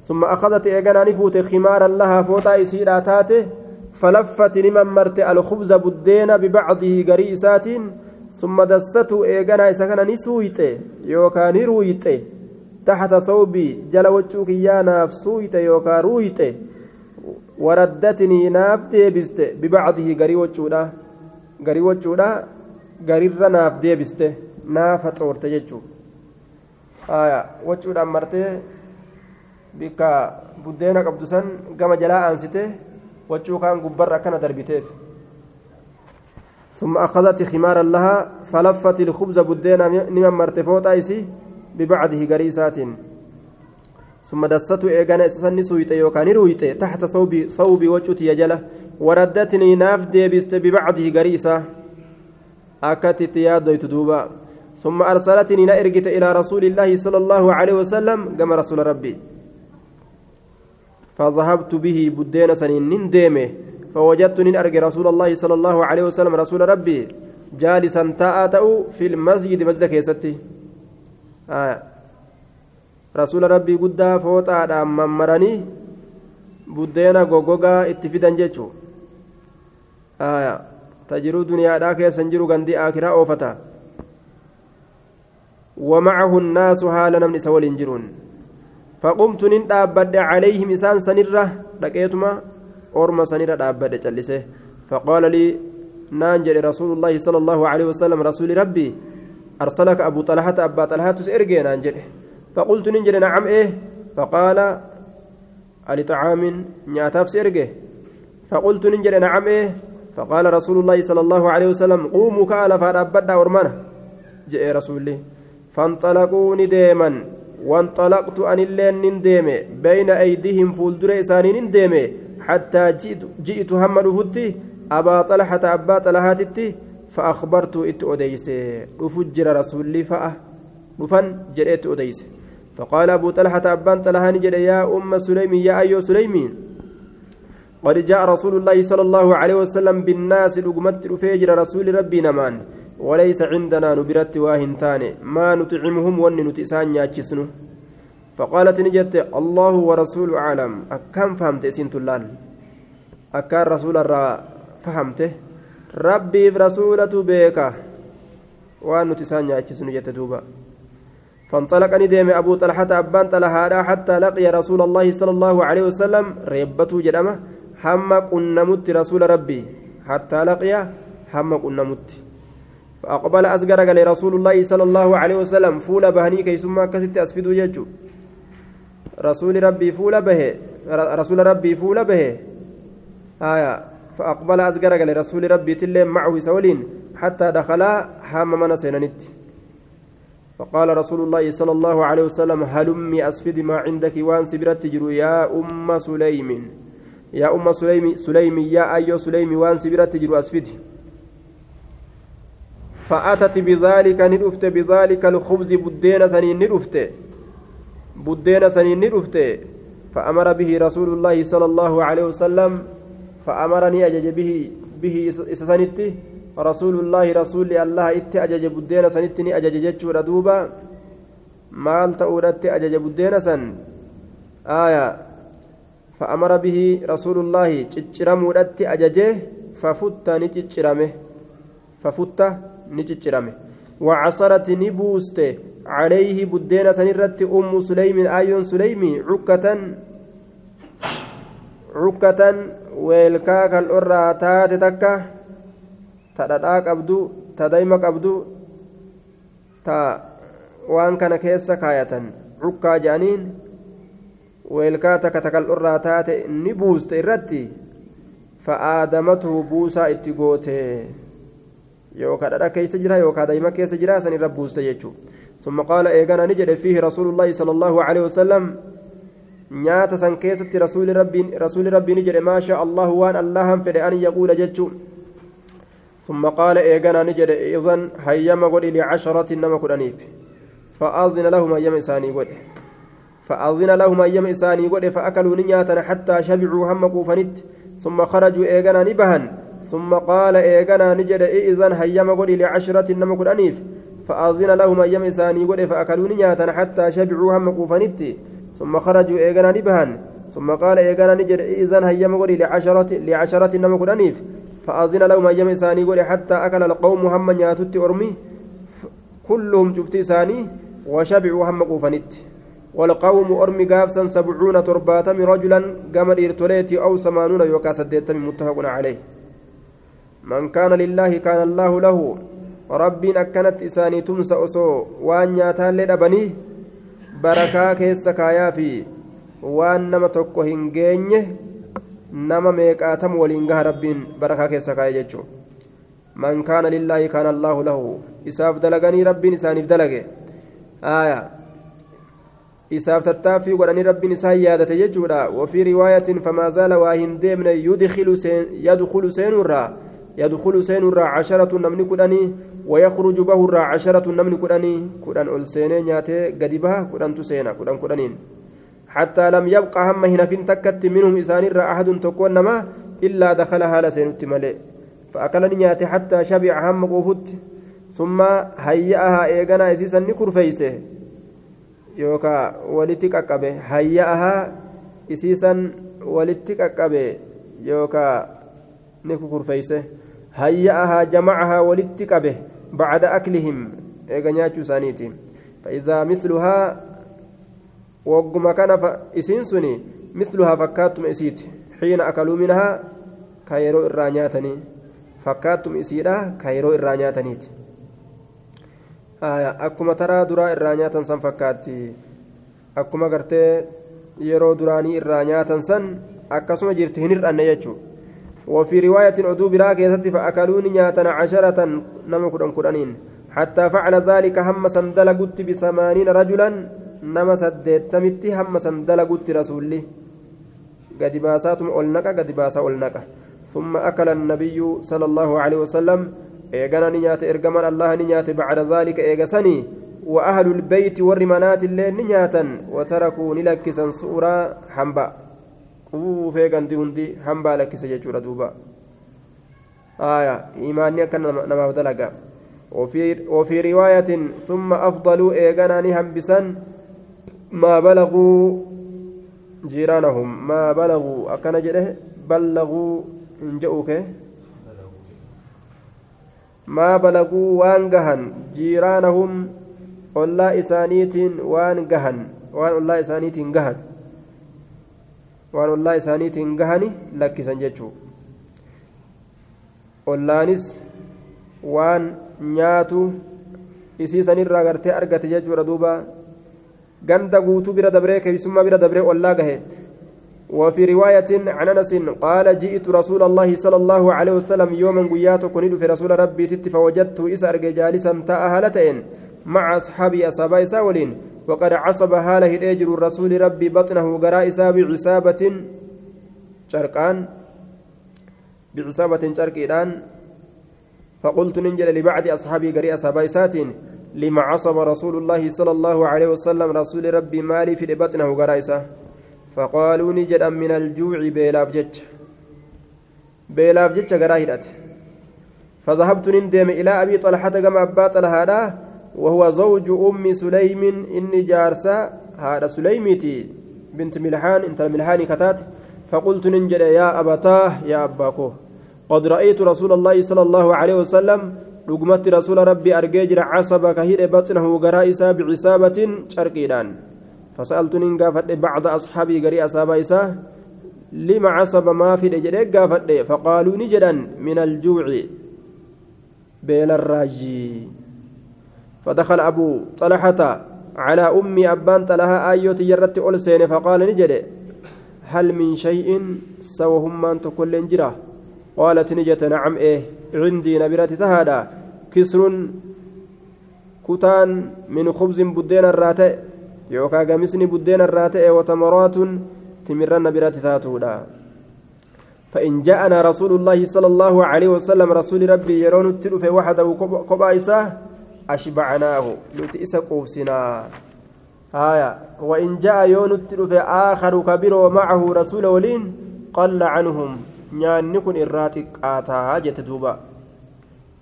ثم أخذت إيجانا نفوت خمارا لها فوتا إسيرا تاته فلفت لمن مرت الخبز بدين ببعضه قريسات summa dassatu eeganaa isa kana ni suuyxe yookaan ni ruuyxe taxta sawbii jala waccuu kiyyaa naaf suuyxe yookaan ruuyxe waraddatinii naaf deebiste bibacdihi garii wacuudha garii wacuudha garirra naaf deebiste naaf haxoorte jechuu haya wacuudhaan martee bikka buddeena qabdu san gama jalaa aansite wacuu kaan gubbarra akkana darbiteef. ثم أخذت خمارا لها فلفت الخبز بدينا نمن مرتفوتا إسي ببعده قريسات ثم دست إيغانا إسسن سويت يوكان رويت تحت صوبي صوبي وجهتي يجله. وردتني ناف ديبست ببعده قريسة أكتت يادويت دوبا ثم أرسلتني نأرجت إلى رسول الله صلى الله عليه وسلم كما رسول ربي. فذهبت به بدين سنين نندمه فوجدت نين رسول الله صلى الله عليه وسلم رسول ربي جالسا تاءته في المسجد مسجد كيستي آه. رسول ربي قد فوتا ممرني buddeena goggogaa itti fidan jechuun tajiruu duniyaadhaa keessa jiru gandii akiraa oofata ومعه الناس حال نمن سوال جرون. فقمت دابد عليهم إسان سنرة لقيتما أورما سنرة دابد جلسه. فقال لي نانجل رسول الله صلى الله عليه وسلم رسول ربي أرسلك أبو طلحة أبا طلحة سئرجي نانجل فقلت ننجل نعم إيه؟ فقال لطعام نياتاف سئرجي فقلت ننجل نعم إيه؟ فقال رسول الله صلى الله عليه وسلم قوموا كألا فأبدا أورمانا. جاء رسول الله فانطلقوا نديما وانطلقت أن اللين نندم بين أيديهم فولدر إساني نندم حتى جئت, جئت هم رفتي أبا طلحة أبا طلحاتي فأخبرت إت أديس رفجر رسولي فأه رفن جريت أديس فقال أبو طلحة أبان طلحاني جري يا أم سليم يا أيو سليمين قد جاء رسول الله صلى الله عليه وسلم بالناس لقمت رفيجر رسول ربي نمان. وليس عندنا نبرت واهنتان ما نطعمهم ون نتسان ياتشسنو فقالت نجت الله ورسول أعلم. أكم فهمت سنت اللال أكان رسول الرا فهمته ربي برسولة بيكا وأن نتسان ياتشسنو جت دوبا فانطلق ندم أبو طلحة أبان طلحة حتى لقي رسول الله صلى الله عليه وسلم ريبته جرمه هم قنمت رسول ربي. حتى لقي هم قنمت فأقبل قال رسول الله صلى الله عليه وسلم. فول بهني كي ثم كست أسفدوا يجو رسول ربي فول به. رسول ربي فول به. آية. فأقبل أزجر قال رسول ربي تلم معه سولين حتى دخلا حام من سننت فقال رسول الله صلى الله عليه وسلم هلمي أسفد ما عندك وأن سبرت تجرو يا أم سليم. يا أم سليم سليم يا أيو سليم وأن سبرت تجرو أسفدي فأتت بذلك ندفت بذلك الخبز بدين سنين ندفت بدين سنين ندفت فأمر به رسول الله صلى الله عليه وسلم فأمرني أجج به به إسسنتي رسول الله رسول الله إتي أجج بدين سنتني أجج جتشور دوبا مال تأورت أجج بدين سن آية فأمر به رسول الله تشرمودت أججه ففت نتشرمه ففت نتشرمه وعصرت نبوست عليه بدين سنرت أم سليم آيون سليمي عكة عكة ويلكا كالأرى تات تكا تدادا قبدو تدايما قبدو تا وان كان كيسا كاية عكا جانين weelkaa takka takal irraa taate ni buuste irratti fa'aadamatu buusaa itti goote yookaan dhadha keessa jira yookaan daa'ima keessa jira ثم قال إيجانا نجد فيه رسول الله صلى الله عليه وسلم. نيات سن كيست رسول ربي رسول ربي نجد ما شاء الله وان الله فد أن يقول جتشو ثم قال إيجانا نجد إذن هيما قل لعشرة نما قرانيف فأذن لهم أيام إساني قل فأذن لهم أيام إساني قل فأكلوا نياتا حتى شبعوا هم كوفنت ثم خرجوا إيجانا نبهن. ثم قال إيجانا نجد إذن هيما قل لعشرة نما قرانيف فأذن لهم أيام إساني قل فأكلوا نياتا حتى شبعوا هم كوفنت ثم خرجوا إيجانا نبهن ثم قال إيجانا نجد إذن هيما قل لعشرة لعشرة نما قرانيف فأذن لهم أيام إساني قل حتى أكل القوم هم نياتت أرمي. كلهم شفت إساني وشبعوا هم كوفنت والقوم أرمي قافسا سبعون ترباتم رجلا قمر إرتوليتي أو ثمانون يوكا سديتم متفق عليه. من كان لله كان الله له ربين أكنت إساني تمسى أسو وأن ياتان لدبني بركا كيس كايا في وأن نما تكو هنجينيه نما ميقاتم ولينغها ربين بركا كيس كايا جتشو من كان لله كان الله له إساف دلغني ربين إساني دلغي آية isaaf tattaaffii godhanii rabbiin isaa yaadate jechuudha. Wafii riwaayatin famaa zaala waa hin deemne yadkulu seenurraa سين الرا عشرة نمني كدني ويخرج به عشرة نمني كدني كدن أول سينين ياتي قدبها كدن تسينا كدن كدنين حتى لم يبقى هم هنا فين تكت منهم إسان الرا أحد تكون نما إلا دخلها لسين ملئ فأكلني ياتي حتى شبع هم قوفت. ثم هيأها إيغانا إسيسا نكر فيسه. yookaan walitti qaqqabe hayya'ahaa isiisan walitti qaqqabe yookaan ni kukurfeeyse hayya'ahaa jamacahaa walitti qabe bacda aklihim eega nyaachuu isaaniiti fa'idaa misluhaa wagguma kana isiin suni misluhaa fakkaattuma isiiti xiina akaluu minahaa ka yeroo irraa nyaatanii fakkaattuma isiidha ka yeroo irraa nyaataniiti akkuma taraa duraa irraa nyaatan san fakkaatti akkuma gartee yeroo وفي رواية عدو برا كيست فأكلوني نياتا عشرة نما كدن كدنين حتى فعل ذلك هم سندل قلت بثمانين رجلا نما سديتمت هم سندل قلت رسولي قد باساتم أولنك قد باسا أولنك. ثم أكل النبي صلى الله عليه وسلم. إيغانا نيات إرقمان الله نيات بعد ذلك إيغسني وأهل البيت والرمانات اللي نياتا وتركوا نلكسا سورة حنبا. quufee ganti hundi hambaa lakkise jechuudha duuba aya imaanni akka namaaf dalaga وفي رواية ثم أفضلوا إيغانا نهمبسا ما بلغوا جيرانهم ما بلغوا أكن جده بلغوا انجؤوك ما بلغوا وانجهن جيرانهم والله إسانيتين وانجهن وان الله إسانيتين جهن waan ollaa isaaniitiin gahani lakkisan jechuu ollaanis waan nyaatu isiisanirraa gartee argate jechuudha duuba ganda guutuu bira dabree keessummaa bira dabree ollaa gahe وفي رواية عن أنس قال جئت رسول الله صلى الله عليه وسلم يوما قيات كنت في رسول ربي تت فوجدت إسأر جالسا تأهلتين مع أصحابي أصحابي ساولين وقد عصب هاله الأجر الرسول ربي بطنه قراء بعصابة شرقان بعصابة شرقيدان. فقلت ننجل لبعض أصحابي قري أصحابي ساتين لما عصب رسول الله صلى الله عليه وسلم رسول ربي مالي في لبطنه قرائسة فقالوا نجد من الجوع بيلاف جج. بيلاف جج قراهدت فذهبت نندم إلى أبي طلحة كما أبا طلحة وهو زوج أم سليم إني جارسة هذا سليمتي بنت ملحان انت ملحان كتات. فقلت ننجد يا أبتاه يا أباكو قد رأيت رسول الله صلى الله عليه وسلم رقمت رسول ربي أرجيجر عصب كهير بطنه قرائسا بعصابة شرقيدان. فسألت ننقافت بعض أصحابي قري أصابا إساه لما عصب ما في الإجريق قافت فقالوا نجدا من الجوع. بين الراجي. فدخل أبو طلحة على أمي أبان تلها آيوت يرت ألسين فقال نجد هل من شيء سوهم من تكل جراه قالت نجت نعم إيه عندي نبرة تهادا كسر كتان من خبز بدين الراتئ يوكا قمسني بدين الراتئ وتمرات تمرن نبرة تاتودا. فإن جاءنا رسول الله صلى الله عليه وسلم رسول ربي يرون التلف وحده أشبعناه. نتئس قوسنا. هايا وإن جاء يون التلف آخر كبير ومعه رسول ولين قل عنهم. kun irraa xiqqaataa jette duuba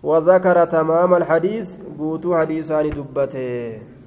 وذكر تمام الحديث. قوتو حديثان دبته.